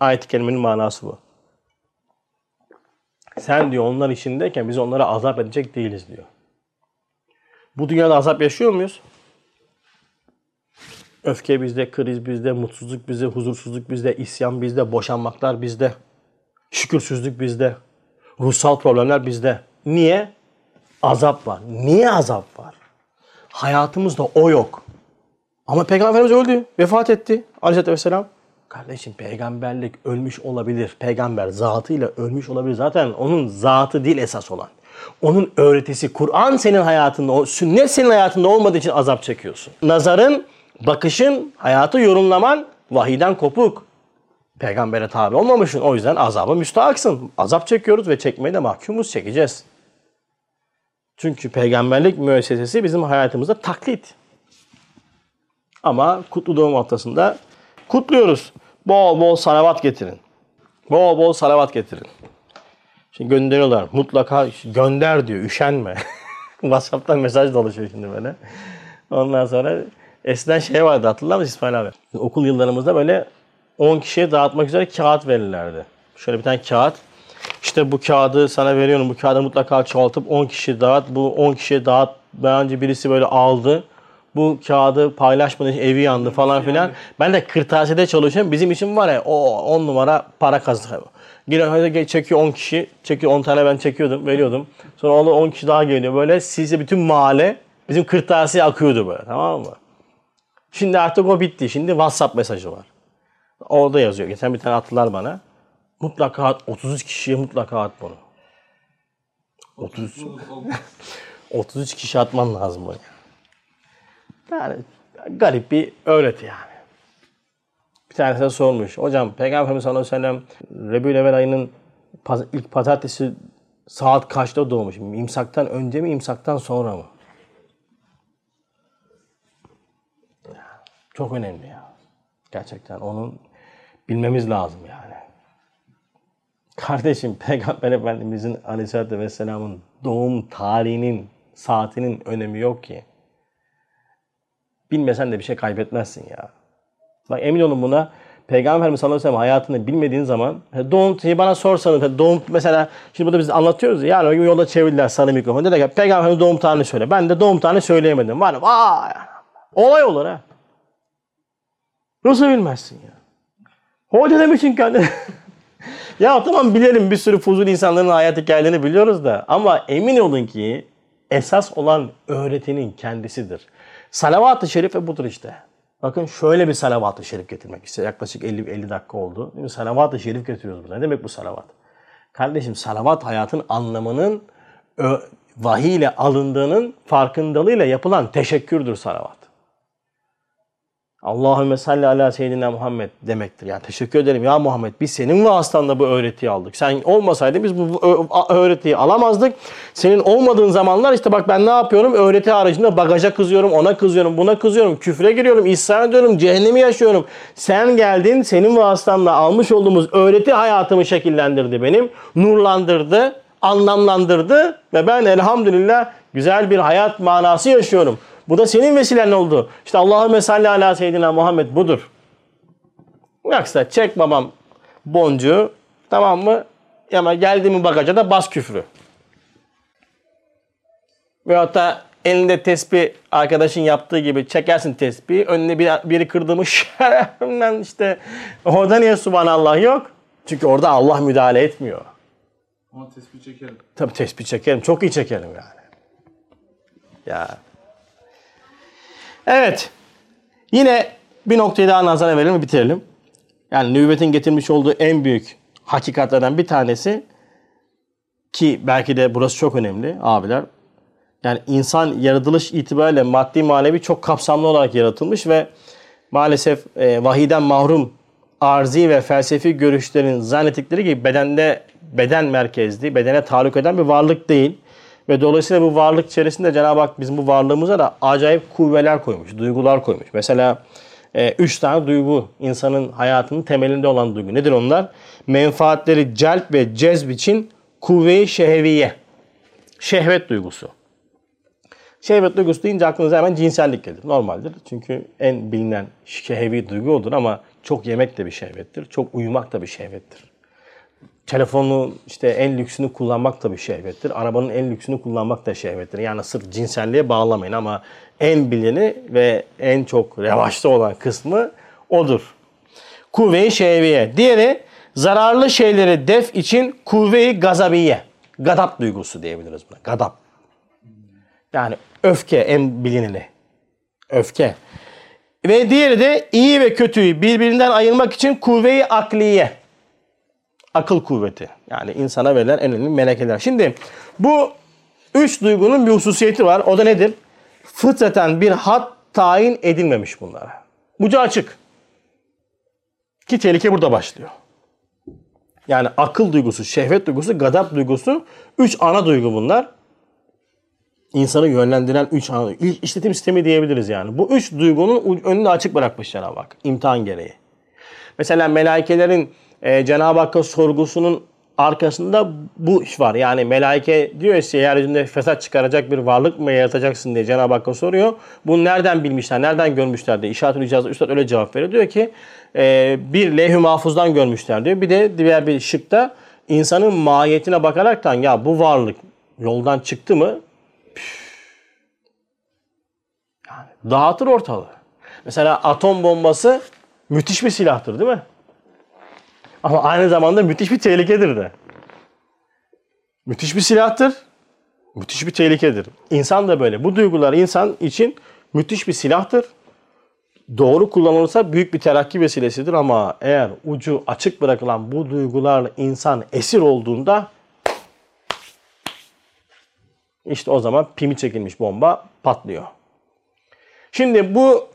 Ayet-i kerimenin manası bu. Sen diyor onlar içindeyken biz onlara azap edecek değiliz diyor. Bu dünyada azap yaşıyor muyuz? Öfke bizde, kriz bizde, mutsuzluk bizde, huzursuzluk bizde, isyan bizde, boşanmaklar bizde. Şükürsüzlük bizde. Ruhsal problemler bizde. Niye? Azap var. Niye azap var? Hayatımızda o yok. Ama Peygamberimiz öldü. Vefat etti. Aleyhisselatü Vesselam. Kardeşim peygamberlik ölmüş olabilir. Peygamber zatıyla ölmüş olabilir. Zaten onun zatı değil esas olan. Onun öğretisi. Kur'an senin hayatında, sünnet senin hayatında olmadığı için azap çekiyorsun. Nazarın, bakışın, hayatı yorumlaman vahiden kopuk. Peygambere tabi olmamışsın. O yüzden azaba müstahaksın. Azap çekiyoruz ve çekmeye de mahkumuz. Çekeceğiz. Çünkü peygamberlik müessesesi bizim hayatımızda taklit. Ama kutlu doğum haftasında kutluyoruz. Bol bol salavat getirin. Bol bol salavat getirin. Şimdi gönderiyorlar. Mutlaka gönder diyor. Üşenme. WhatsApp'tan mesaj dolaşıyor şimdi böyle. Ondan sonra eskiden şey vardı hatırlar mısın İsmail abi? Okul yıllarımızda böyle 10 kişiye dağıtmak üzere kağıt verirlerdi. Şöyle bir tane kağıt. İşte bu kağıdı sana veriyorum. Bu kağıdı mutlaka çoğaltıp 10 kişi dağıt. Bu 10 kişiye dağıt. Önce birisi böyle aldı. Bu kağıdı paylaşmadı, evi yandı falan filan. Ben de kırtasiyede çalışıyorum. Bizim için var ya o 10 numara para kazanıyor. Giriyor çekiyor 10 kişi. Çekiyor 10 tane ben çekiyordum, veriyordum. Sonra onu 10 kişi daha geliyor. Böyle sizce bütün mahalle bizim kırtasiye akıyordu böyle tamam mı? Şimdi artık o bitti. Şimdi WhatsApp mesajı var. Orada yazıyor. Geçen bir tane attılar bana. Mutlaka at, 33 kişiye mutlaka at bunu. 33 33 kişi atman lazım bunu. Yani garip bir öğreti yani. Bir tanesi sormuş. Hocam Peygamberimiz sallallahu aleyhi ve sellem Rebül ayının ilk pazartesi saat kaçta doğmuş? İmsaktan önce mi, imsaktan sonra mı? Çok önemli ya. Gerçekten onun bilmemiz lazım yani. Kardeşim Peygamber Efendimizin Aleyhisselatü Vesselam'ın doğum tarihinin, saatinin önemi yok ki. Bilmesen de bir şey kaybetmezsin ya. Bak emin olun buna. Peygamber Efendimiz sallallahu aleyhi ve sellem hayatını bilmediğin zaman doğum tarihi bana sorsanız doğum mesela şimdi burada biz anlatıyoruz ya yani yolda çevirdiler sarı mikrofon dedi ki Peygamber Efendimiz doğum tarihini söyle. Ben de doğum tarihini söyleyemedim. Var vay olay olur ha. Nasıl bilmezsin ya? Hoca demişsin kendine. ya tamam bilelim bir sürü fuzul insanların hayat hikayelerini biliyoruz da ama emin olun ki esas olan öğretinin kendisidir. Salavat-ı şerife budur işte. Bakın şöyle bir salavat-ı şerif getirmek istiyor. Yaklaşık 50 50 dakika oldu. Değil mi? Salavat-ı şerif getiriyoruz burada. Ne demek bu salavat? Kardeşim salavat hayatın anlamının vahiy ile alındığının farkındalığıyla yapılan teşekkürdür salavat. Allahümme salli ala seyyidina Muhammed demektir. Yani teşekkür ederim ya Muhammed biz senin vasıtanla bu öğretiyi aldık. Sen olmasaydın biz bu öğretiyi alamazdık. Senin olmadığın zamanlar işte bak ben ne yapıyorum? Öğreti haricinde bagaja kızıyorum, ona kızıyorum, buna kızıyorum, küfre giriyorum, isyan ediyorum, cehennemi yaşıyorum. Sen geldin, senin vasıtanla almış olduğumuz öğreti hayatımı şekillendirdi benim. Nurlandırdı, anlamlandırdı ve ben elhamdülillah güzel bir hayat manası yaşıyorum. Bu da senin vesilen oldu. İşte Allahümme salli ala seyyidina Muhammed budur. Yoksa çek babam boncuğu tamam mı? Ama geldi mi bagaja da bas küfrü. Veyahut da elinde tespih arkadaşın yaptığı gibi çekersin tesbihi. Önüne bir, biri kırdı mı şerefimden işte orada niye subhanallah yok? Çünkü orada Allah müdahale etmiyor. Ama tespih çekerim. Tabii tespih çekerim. Çok iyi çekerim yani. Ya Evet. Yine bir noktayı daha nazara verelim ve bitirelim. Yani nübüvvetin getirmiş olduğu en büyük hakikatlerden bir tanesi ki belki de burası çok önemli abiler. Yani insan yaratılış itibariyle maddi manevi çok kapsamlı olarak yaratılmış ve maalesef e, vahiden mahrum arzi ve felsefi görüşlerin zannettikleri gibi bedende beden merkezli, bedene tahallük eden bir varlık değil. Ve dolayısıyla bu varlık içerisinde Cenab-ı Hak bizim bu varlığımıza da acayip kuvveler koymuş, duygular koymuş. Mesela e, üç tane duygu insanın hayatının temelinde olan duygu. Nedir onlar? Menfaatleri celp ve cezb için kuvve-i şehviye. Şehvet duygusu. Şehvet duygusu deyince aklınıza hemen cinsellik gelir. Normaldir. Çünkü en bilinen şehvi duygu odur ama çok yemek de bir şehvettir. Çok uyumak da bir şehvettir. Telefonun işte en lüksünü kullanmak da bir şehvettir. Arabanın en lüksünü kullanmak da şehvettir. Yani sırf cinselliğe bağlamayın ama en bileni ve en çok revaçta olan kısmı odur. Kuvve-i şehviye. Diğeri zararlı şeyleri def için kuvve-i gazabiye. Gadap duygusu diyebiliriz buna. Gadap. Yani öfke en bilineni. Öfke. Ve diğeri de iyi ve kötüyü birbirinden ayırmak için kuvve-i akliye akıl kuvveti. Yani insana verilen en önemli melekeler. Şimdi bu üç duygunun bir hususiyeti var. O da nedir? Fıtraten bir hat tayin edilmemiş bunlara. Ucu açık. Ki tehlike burada başlıyor. Yani akıl duygusu, şehvet duygusu, gadap duygusu üç ana duygu bunlar. İnsanı yönlendiren üç ana işletim sistemi diyebiliriz yani. Bu üç duygunun önünü açık bırakmış Cenab-ı Hak imtihan gereği. Mesela melaikelerin e, Cenab-ı Hakk'a sorgusunun arkasında bu iş var. Yani melaike diyor ya yeryüzünde fesat çıkaracak bir varlık mı yaratacaksın diye Cenab-ı Hakk'a soruyor. Bunu nereden bilmişler, nereden görmüşler diye. İşaret-ül Üstad öyle cevap veriyor. Diyor ki e, bir levh-i mahfuzdan görmüşler diyor. Bir de diğer bir şıkta insanın mahiyetine bakaraktan ya bu varlık yoldan çıktı mı yani dağıtır ortalığı. Mesela atom bombası müthiş bir silahtır değil mi? Ama aynı zamanda müthiş bir tehlikedir de. Müthiş bir silahtır. Müthiş bir tehlikedir. İnsan da böyle. Bu duygular insan için müthiş bir silahtır. Doğru kullanılırsa büyük bir terakki vesilesidir ama eğer ucu açık bırakılan bu duygularla insan esir olduğunda işte o zaman pimi çekilmiş bomba patlıyor. Şimdi bu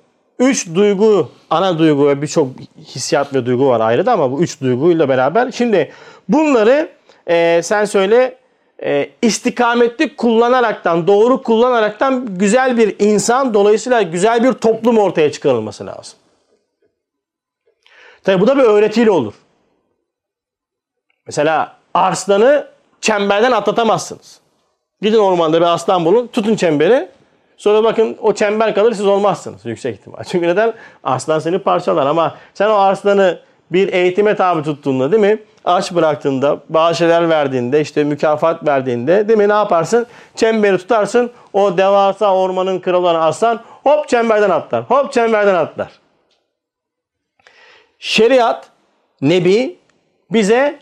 üç duygu, ana duygu ve birçok hissiyat ve duygu var ayrı da ama bu üç duyguyla beraber. Şimdi bunları e, sen söyle e, istikametli kullanaraktan, doğru kullanaraktan güzel bir insan, dolayısıyla güzel bir toplum ortaya çıkarılması lazım. Tabi bu da bir öğretiyle olur. Mesela arslanı çemberden atlatamazsınız. Gidin ormanda bir aslan bulun. Tutun çemberi. Sonra bakın o çember kalır siz olmazsınız yüksek ihtimal. Çünkü neden? Aslan seni parçalar ama sen o aslanı bir eğitime tabi tuttuğunda değil mi? Aç bıraktığında, bazı şeyler verdiğinde, işte mükafat verdiğinde değil mi? Ne yaparsın? Çemberi tutarsın. O devasa ormanın kralı olan aslan hop çemberden atlar. Hop çemberden atlar. Şeriat, Nebi bize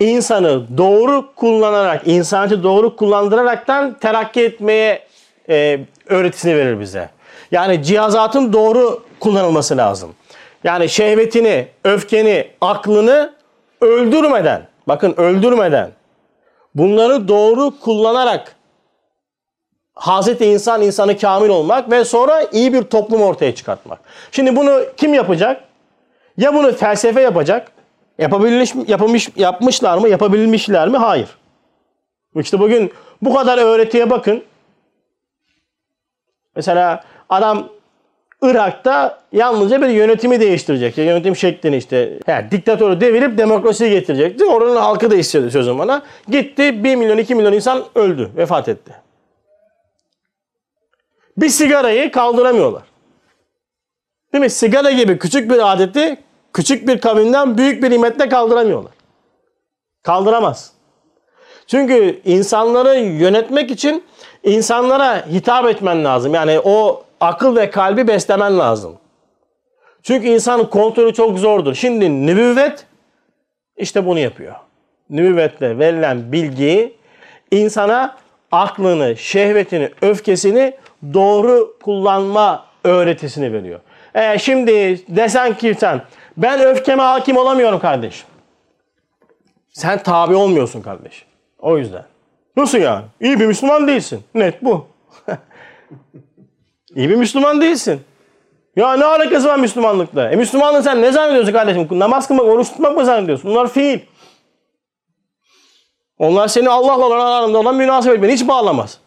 insanı doğru kullanarak, insancı doğru kullandıraraktan terakki etmeye e, öğretisini verir bize. Yani cihazatın doğru kullanılması lazım. Yani şehvetini, öfkeni, aklını öldürmeden, bakın öldürmeden, bunları doğru kullanarak Hazreti insan insanı kamil olmak ve sonra iyi bir toplum ortaya çıkartmak. Şimdi bunu kim yapacak? Ya bunu felsefe yapacak. Yapabilmiş, yapılmış, yapmışlar mı? Yapabilmişler mi? Hayır. İşte bugün bu kadar öğretiye bakın. Mesela adam Irak'ta yalnızca bir yönetimi değiştirecek. Yönetim şeklini işte. Yani diktatörü devirip demokrasiyi getirecek. Değil mi? Oranın halkı da istiyordu sözüm bana. Gitti 1 milyon 2 milyon insan öldü. Vefat etti. Bir sigarayı kaldıramıyorlar. Değil mi? Sigara gibi küçük bir adeti küçük bir kavimden büyük bir nimetle kaldıramıyorlar. Kaldıramaz. Çünkü insanları yönetmek için insanlara hitap etmen lazım. Yani o akıl ve kalbi beslemen lazım. Çünkü insanın kontrolü çok zordur. Şimdi nübüvvet işte bunu yapıyor. Nübüvvetle verilen bilgiyi insana aklını, şehvetini, öfkesini doğru kullanma öğretisini veriyor. E şimdi desen ki sen ben öfkeme hakim olamıyorum kardeşim. Sen tabi olmuyorsun kardeşim. O yüzden. Nasıl yani? İyi bir Müslüman değilsin. Net bu. İyi bir Müslüman değilsin. Ya ne alakası var Müslümanlıkla? E Müslümanlığı sen ne zannediyorsun kardeşim? Namaz kılmak, oruç tutmak mı zannediyorsun? Bunlar fiil. Onlar seni Allah'la olan arasında olan münasebet beni hiç bağlamaz.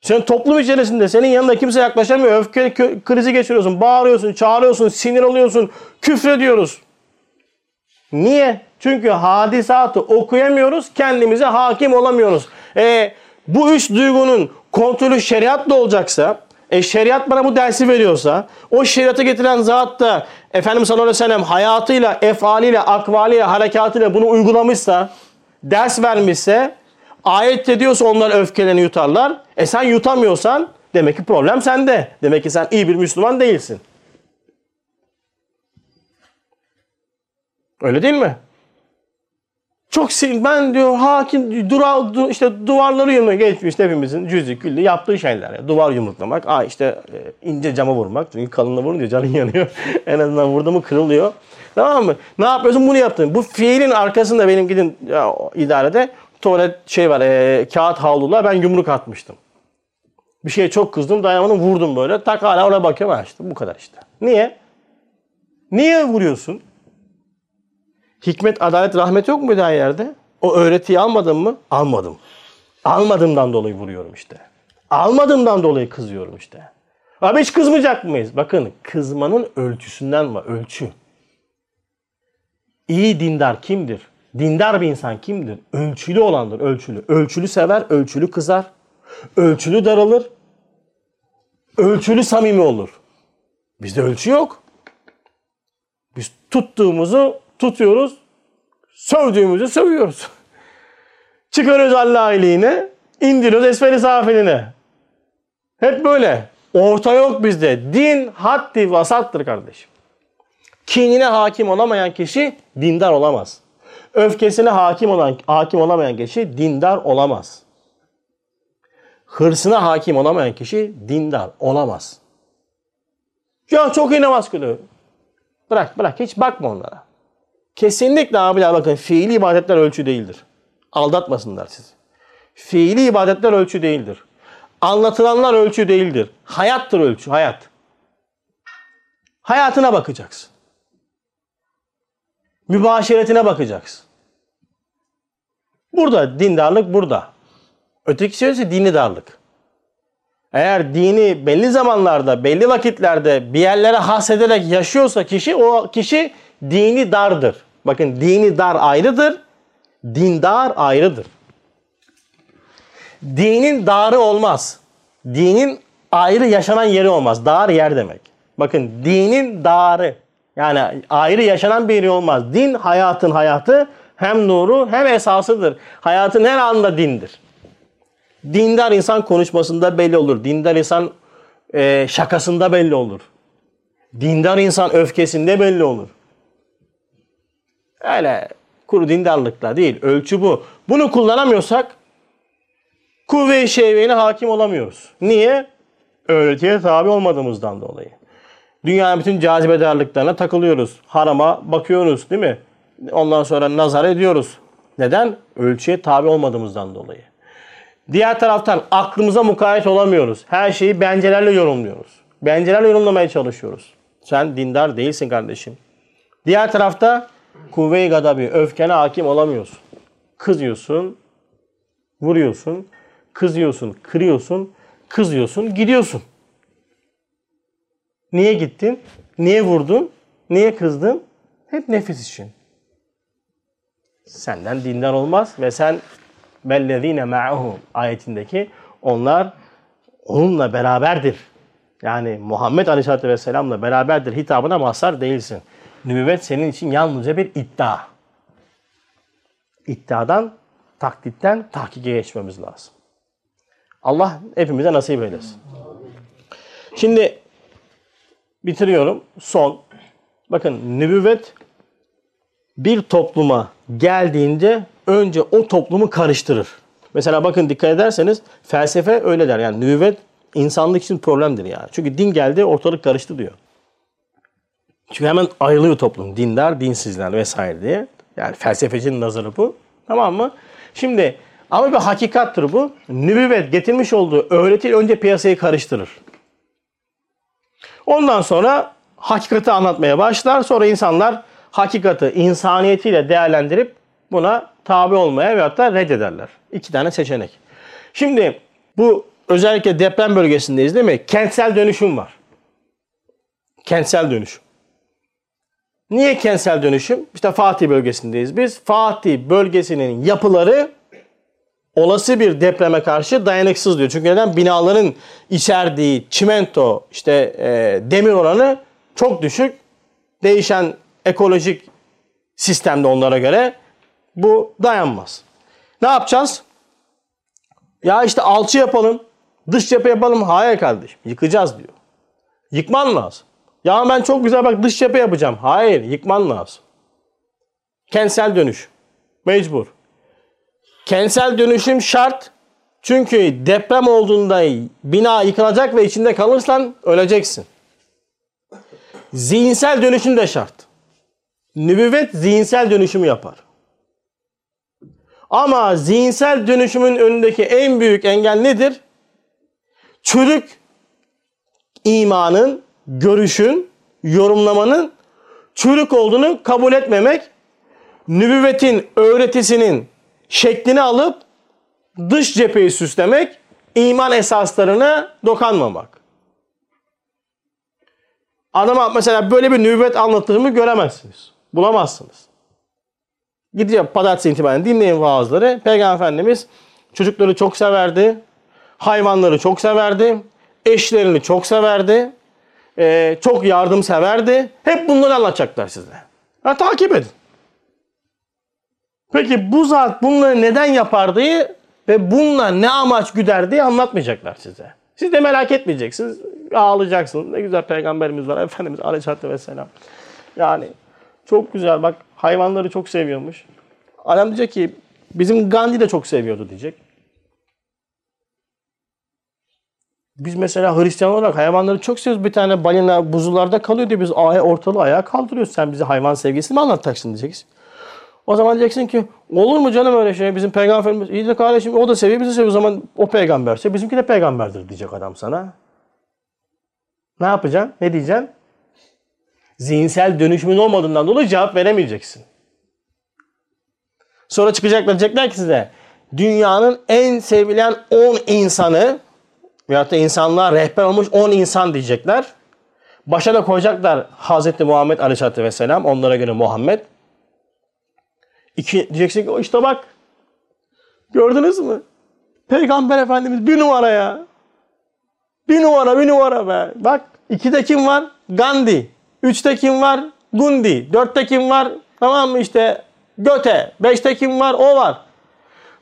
Sen toplum içerisinde senin yanında kimse yaklaşamıyor. Öfke krizi geçiriyorsun, bağırıyorsun, çağırıyorsun, sinir oluyorsun, küfrediyoruz. Niye? Çünkü hadisatı okuyamıyoruz, kendimize hakim olamıyoruz. E, bu üç duygunun kontrolü şeriatla olacaksa, e, şeriat bana bu dersi veriyorsa, o şeriatı getiren zat da Efendimiz sallallahu aleyhi ve sellem hayatıyla, efaliyle, akvaliyle, harekatıyla bunu uygulamışsa, ders vermişse, ayet ediyorsa onlar öfkelerini yutarlar. E sen yutamıyorsan demek ki problem sende. Demek ki sen iyi bir Müslüman değilsin. Öyle değil mi? Çok sin ben diyor hakim dura, du, işte duvarları yumruk geçmiş hepimizin cüzü külli yaptığı şeyler. Yani. Duvar yumruklamak, aa işte e, ince cama vurmak. Çünkü kalınla vurunca canın yanıyor. en azından vurdu mu kırılıyor. Tamam mı? Ne yapıyorsun? Bunu yaptın. Bu fiilin arkasında benim gidin ya, idarede tuvalet şey var, e, kağıt havlular ben yumruk atmıştım. Bir şeye çok kızdım, dayanamadım, vurdum böyle. Tak hala ona bakıyorum. Ha işte bu kadar işte. Niye? Niye vuruyorsun? Hikmet, adalet, rahmet yok mu her yerde? O öğretiyi almadın mı? Almadım. Almadığımdan dolayı vuruyorum işte. Almadığımdan dolayı kızıyorum işte. Abi hiç kızmayacak mıyız? Bakın kızmanın ölçüsünden var. Ölçü. İyi dindar kimdir? Dindar bir insan kimdir? Ölçülü olandır, ölçülü. Ölçülü sever, ölçülü kızar. Ölçülü daralır. Ölçülü samimi olur. Bizde ölçü yok. Biz tuttuğumuzu tutuyoruz. Sövdüğümüzü sövüyoruz. Çıkarıyoruz Allah iyiliğine, indiriyoruz esferi safiline. Hep böyle. Orta yok bizde. Din haddi vasattır kardeşim. Kinine hakim olamayan kişi dindar olamaz. Öfkesine hakim olan hakim olamayan kişi dindar olamaz. Hırsına hakim olamayan kişi dindar olamaz. Ya çok iyi namaz kılıyor. Bırak bırak hiç bakma onlara. Kesinlikle abiler bakın fiili ibadetler ölçü değildir. Aldatmasınlar sizi. Fiili ibadetler ölçü değildir. Anlatılanlar ölçü değildir. Hayattır ölçü, hayat. Hayatına bakacaksın. Mübaşeretine bakacaksın. Burada dindarlık burada. Öteki şey ise dini darlık. Eğer dini belli zamanlarda, belli vakitlerde bir yerlere hasederek yaşıyorsa kişi, o kişi dini dardır. Bakın dini dar ayrıdır, dindar ayrıdır. Dinin darı olmaz. Dinin ayrı yaşanan yeri olmaz. Dar yer demek. Bakın dinin darı. Yani ayrı yaşanan bir yeri olmaz. Din hayatın hayatı hem nuru hem esasıdır. Hayatın her anında dindir. Dindar insan konuşmasında belli olur. Dindar insan e, şakasında belli olur. Dindar insan öfkesinde belli olur. Öyle kuru dindarlıkla değil. Ölçü bu. Bunu kullanamıyorsak kuvve-i şehveyine hakim olamıyoruz. Niye? Öğretiye tabi olmadığımızdan dolayı. Dünyanın bütün cazibedarlıklarına takılıyoruz. Harama bakıyoruz değil mi? Ondan sonra nazar ediyoruz. Neden? Ölçüye tabi olmadığımızdan dolayı. Diğer taraftan aklımıza mukayyet olamıyoruz. Her şeyi bencelerle yorumluyoruz. Bencelerle yorumlamaya çalışıyoruz. Sen dindar değilsin kardeşim. Diğer tarafta kuvve-i gadabi, öfkene hakim olamıyorsun. Kızıyorsun, vuruyorsun, kızıyorsun, kırıyorsun, kızıyorsun, gidiyorsun. Niye gittin? Niye vurdun? Niye kızdın? Hep nefis için. Senden dindar olmaz ve sen bellezine ma'ahu ayetindeki onlar onunla beraberdir. Yani Muhammed Aleyhisselatü Vesselam'la beraberdir hitabına mazhar değilsin. Nübüvvet senin için yalnızca bir iddia. İddiadan, taklitten tahkike geçmemiz lazım. Allah hepimize nasip eylesin. Şimdi bitiriyorum. Son. Bakın nübüvvet bir topluma geldiğinde önce o toplumu karıştırır. Mesela bakın dikkat ederseniz felsefe öyle der. Yani nübüvvet insanlık için problemdir yani. Çünkü din geldi ortalık karıştı diyor. Çünkü hemen ayrılıyor toplum. Dindar, dinsizler vesaire diye. Yani felsefecinin nazarı bu. Tamam mı? Şimdi ama bir hakikattır bu. Nübüvvet getirmiş olduğu öğretiyle önce piyasayı karıştırır. Ondan sonra hakikati anlatmaya başlar. Sonra insanlar hakikati insaniyetiyle değerlendirip buna tabi olmaya veyahut da reddederler. İki tane seçenek. Şimdi bu özellikle deprem bölgesindeyiz değil mi? Kentsel dönüşüm var. Kentsel dönüşüm. Niye kentsel dönüşüm? İşte Fatih bölgesindeyiz biz. Fatih bölgesinin yapıları olası bir depreme karşı dayanıksız diyor. Çünkü neden? Binaların içerdiği çimento, işte e, demir oranı çok düşük. Değişen ekolojik sistemde onlara göre bu dayanmaz. Ne yapacağız? Ya işte alçı yapalım, dış cephe yapalım. Hayır kardeşim, yıkacağız diyor. Yıkman lazım. Ya ben çok güzel bak dış cephe yapacağım. Hayır, yıkman lazım. Kentsel dönüş. Mecbur. Kentsel dönüşüm şart. Çünkü deprem olduğunda bina yıkılacak ve içinde kalırsan öleceksin. Zihinsel dönüşüm de şart. Nübüvvet zihinsel dönüşümü yapar. Ama zihinsel dönüşümün önündeki en büyük engel nedir? Çürük imanın, görüşün, yorumlamanın çürük olduğunu kabul etmemek, nübüvvetin öğretisinin şeklini alıp dış cepheyi süslemek, iman esaslarına dokanmamak. Adama mesela böyle bir nübüvvet anlatımı göremezsiniz. Bulamazsınız. Gideceğim pazartesi itibaren dinleyin vaazları. Peygamber Efendimiz çocukları çok severdi. Hayvanları çok severdi. Eşlerini çok severdi. Ee, çok yardımseverdi. Hep bunları anlatacaklar size. Ha, takip edin. Peki bu zat bunları neden yapardı ve bununla ne amaç güderdi anlatmayacaklar size. Siz de merak etmeyeceksiniz. Ağlayacaksınız. Ne güzel peygamberimiz var. Efendimiz Aleyhisselatü Vesselam. Yani çok güzel bak hayvanları çok seviyormuş. Adam diyecek ki bizim Gandhi de çok seviyordu diyecek. Biz mesela Hristiyan olarak hayvanları çok seviyoruz. Bir tane balina buzullarda kalıyor diye biz ortalığı ayağa kaldırıyoruz. Sen bize hayvan sevgisini mi anlatacaksın diyeceksin. O zaman diyeceksin ki olur mu canım öyle şey? Bizim peygamberimiz iyi de kardeşim o da seviyor bizi seviyor. O zaman o peygamberse bizimki de peygamberdir diyecek adam sana. Ne yapacaksın? Ne diyeceksin? Zihinsel dönüşümün olmadığından dolayı cevap veremeyeceksin. Sonra çıkacaklar diyecekler ki size dünyanın en sevilen 10 insanı veyahut da insanlığa rehber olmuş 10 insan diyecekler. Başa da koyacaklar Hazreti Muhammed Aleyhisselatü Vesselam. Onlara göre Muhammed. İki, diyeceksin ki işte bak gördünüz mü? Peygamber Efendimiz bir numara ya. Bir numara bir numara be. Bak ikide kim var? Gandhi. Üçte kim var? Gundi. Dörtte kim var? Tamam mı işte Göte. Beşte kim var? O var.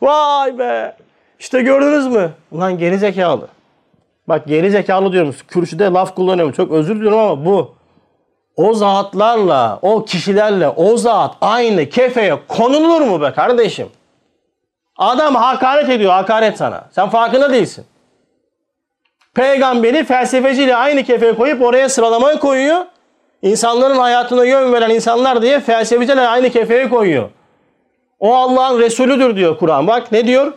Vay be. İşte gördünüz mü? Ulan geri zekalı. Bak geri zekalı diyorum. Kürsüde laf kullanıyorum. Çok özür diliyorum ama bu. O zatlarla, o kişilerle o zat aynı kefeye konulur mu be kardeşim? Adam hakaret ediyor, hakaret sana. Sen farkında değilsin. Peygamberi felsefeciyle aynı kefeye koyup oraya sıralamaya koyuyor. İnsanların hayatına yön veren insanlar diye felsefeciyle aynı kefeye koyuyor. O Allah'ın Resulüdür diyor Kur'an. Bak ne diyor?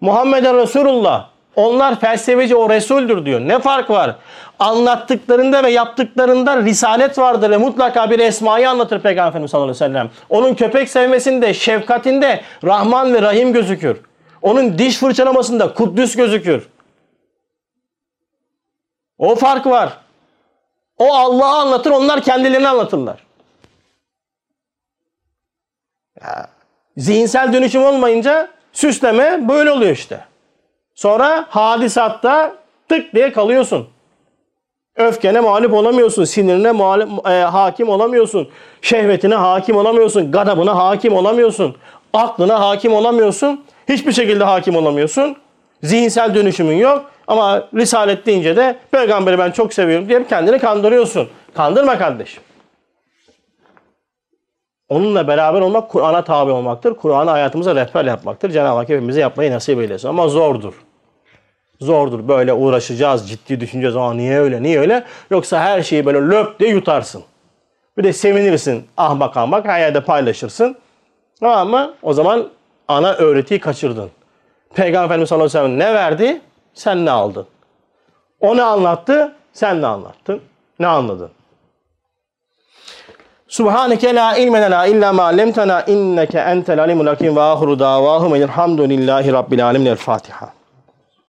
Muhammeden Resulullah. Onlar felsefeci o Resuldür diyor. Ne fark var? Anlattıklarında ve yaptıklarında risalet vardır ve mutlaka bir esmayı anlatır Peygamber Efendimiz sallallahu aleyhi ve sellem. Onun köpek sevmesinde, şefkatinde Rahman ve Rahim gözükür. Onun diş fırçalamasında Kuddüs gözükür. O fark var. O Allah'ı anlatır, onlar kendilerini anlatırlar. Ya, zihinsel dönüşüm olmayınca süsleme böyle oluyor işte. Sonra hadisatta tık diye kalıyorsun. Öfkene mağlup olamıyorsun, sinirine mağlup, e, hakim olamıyorsun, şehvetine hakim olamıyorsun, gadabına hakim olamıyorsun, aklına hakim olamıyorsun, hiçbir şekilde hakim olamıyorsun. Zihinsel dönüşümün yok ama Risalet deyince de peygamberi ben çok seviyorum diye kendini kandırıyorsun. Kandırma kardeşim. Onunla beraber olmak Kur'an'a tabi olmaktır. Kur'an'ı hayatımıza rehber yapmaktır. Cenab-ı Hak hepimize yapmayı nasip eylesin. Ama zordur. Zordur. Böyle uğraşacağız, ciddi düşüneceğiz. Aa niye öyle, niye öyle? Yoksa her şeyi böyle löp diye yutarsın. Bir de sevinirsin. Ahmak ahmak her yerde paylaşırsın. Tamam mı? O zaman ana öğretiyi kaçırdın. Peygamber Efendimiz sallallahu aleyhi ve sellem ne verdi? Sen ne aldın? O ne anlattı? Sen ne anlattın? Ne anladın? Subhaneke la ilme lena illa ma allamtana inneke entel alimul hakim ve ahiru davahum elhamdülillahi rabbil alamin. El Fatiha.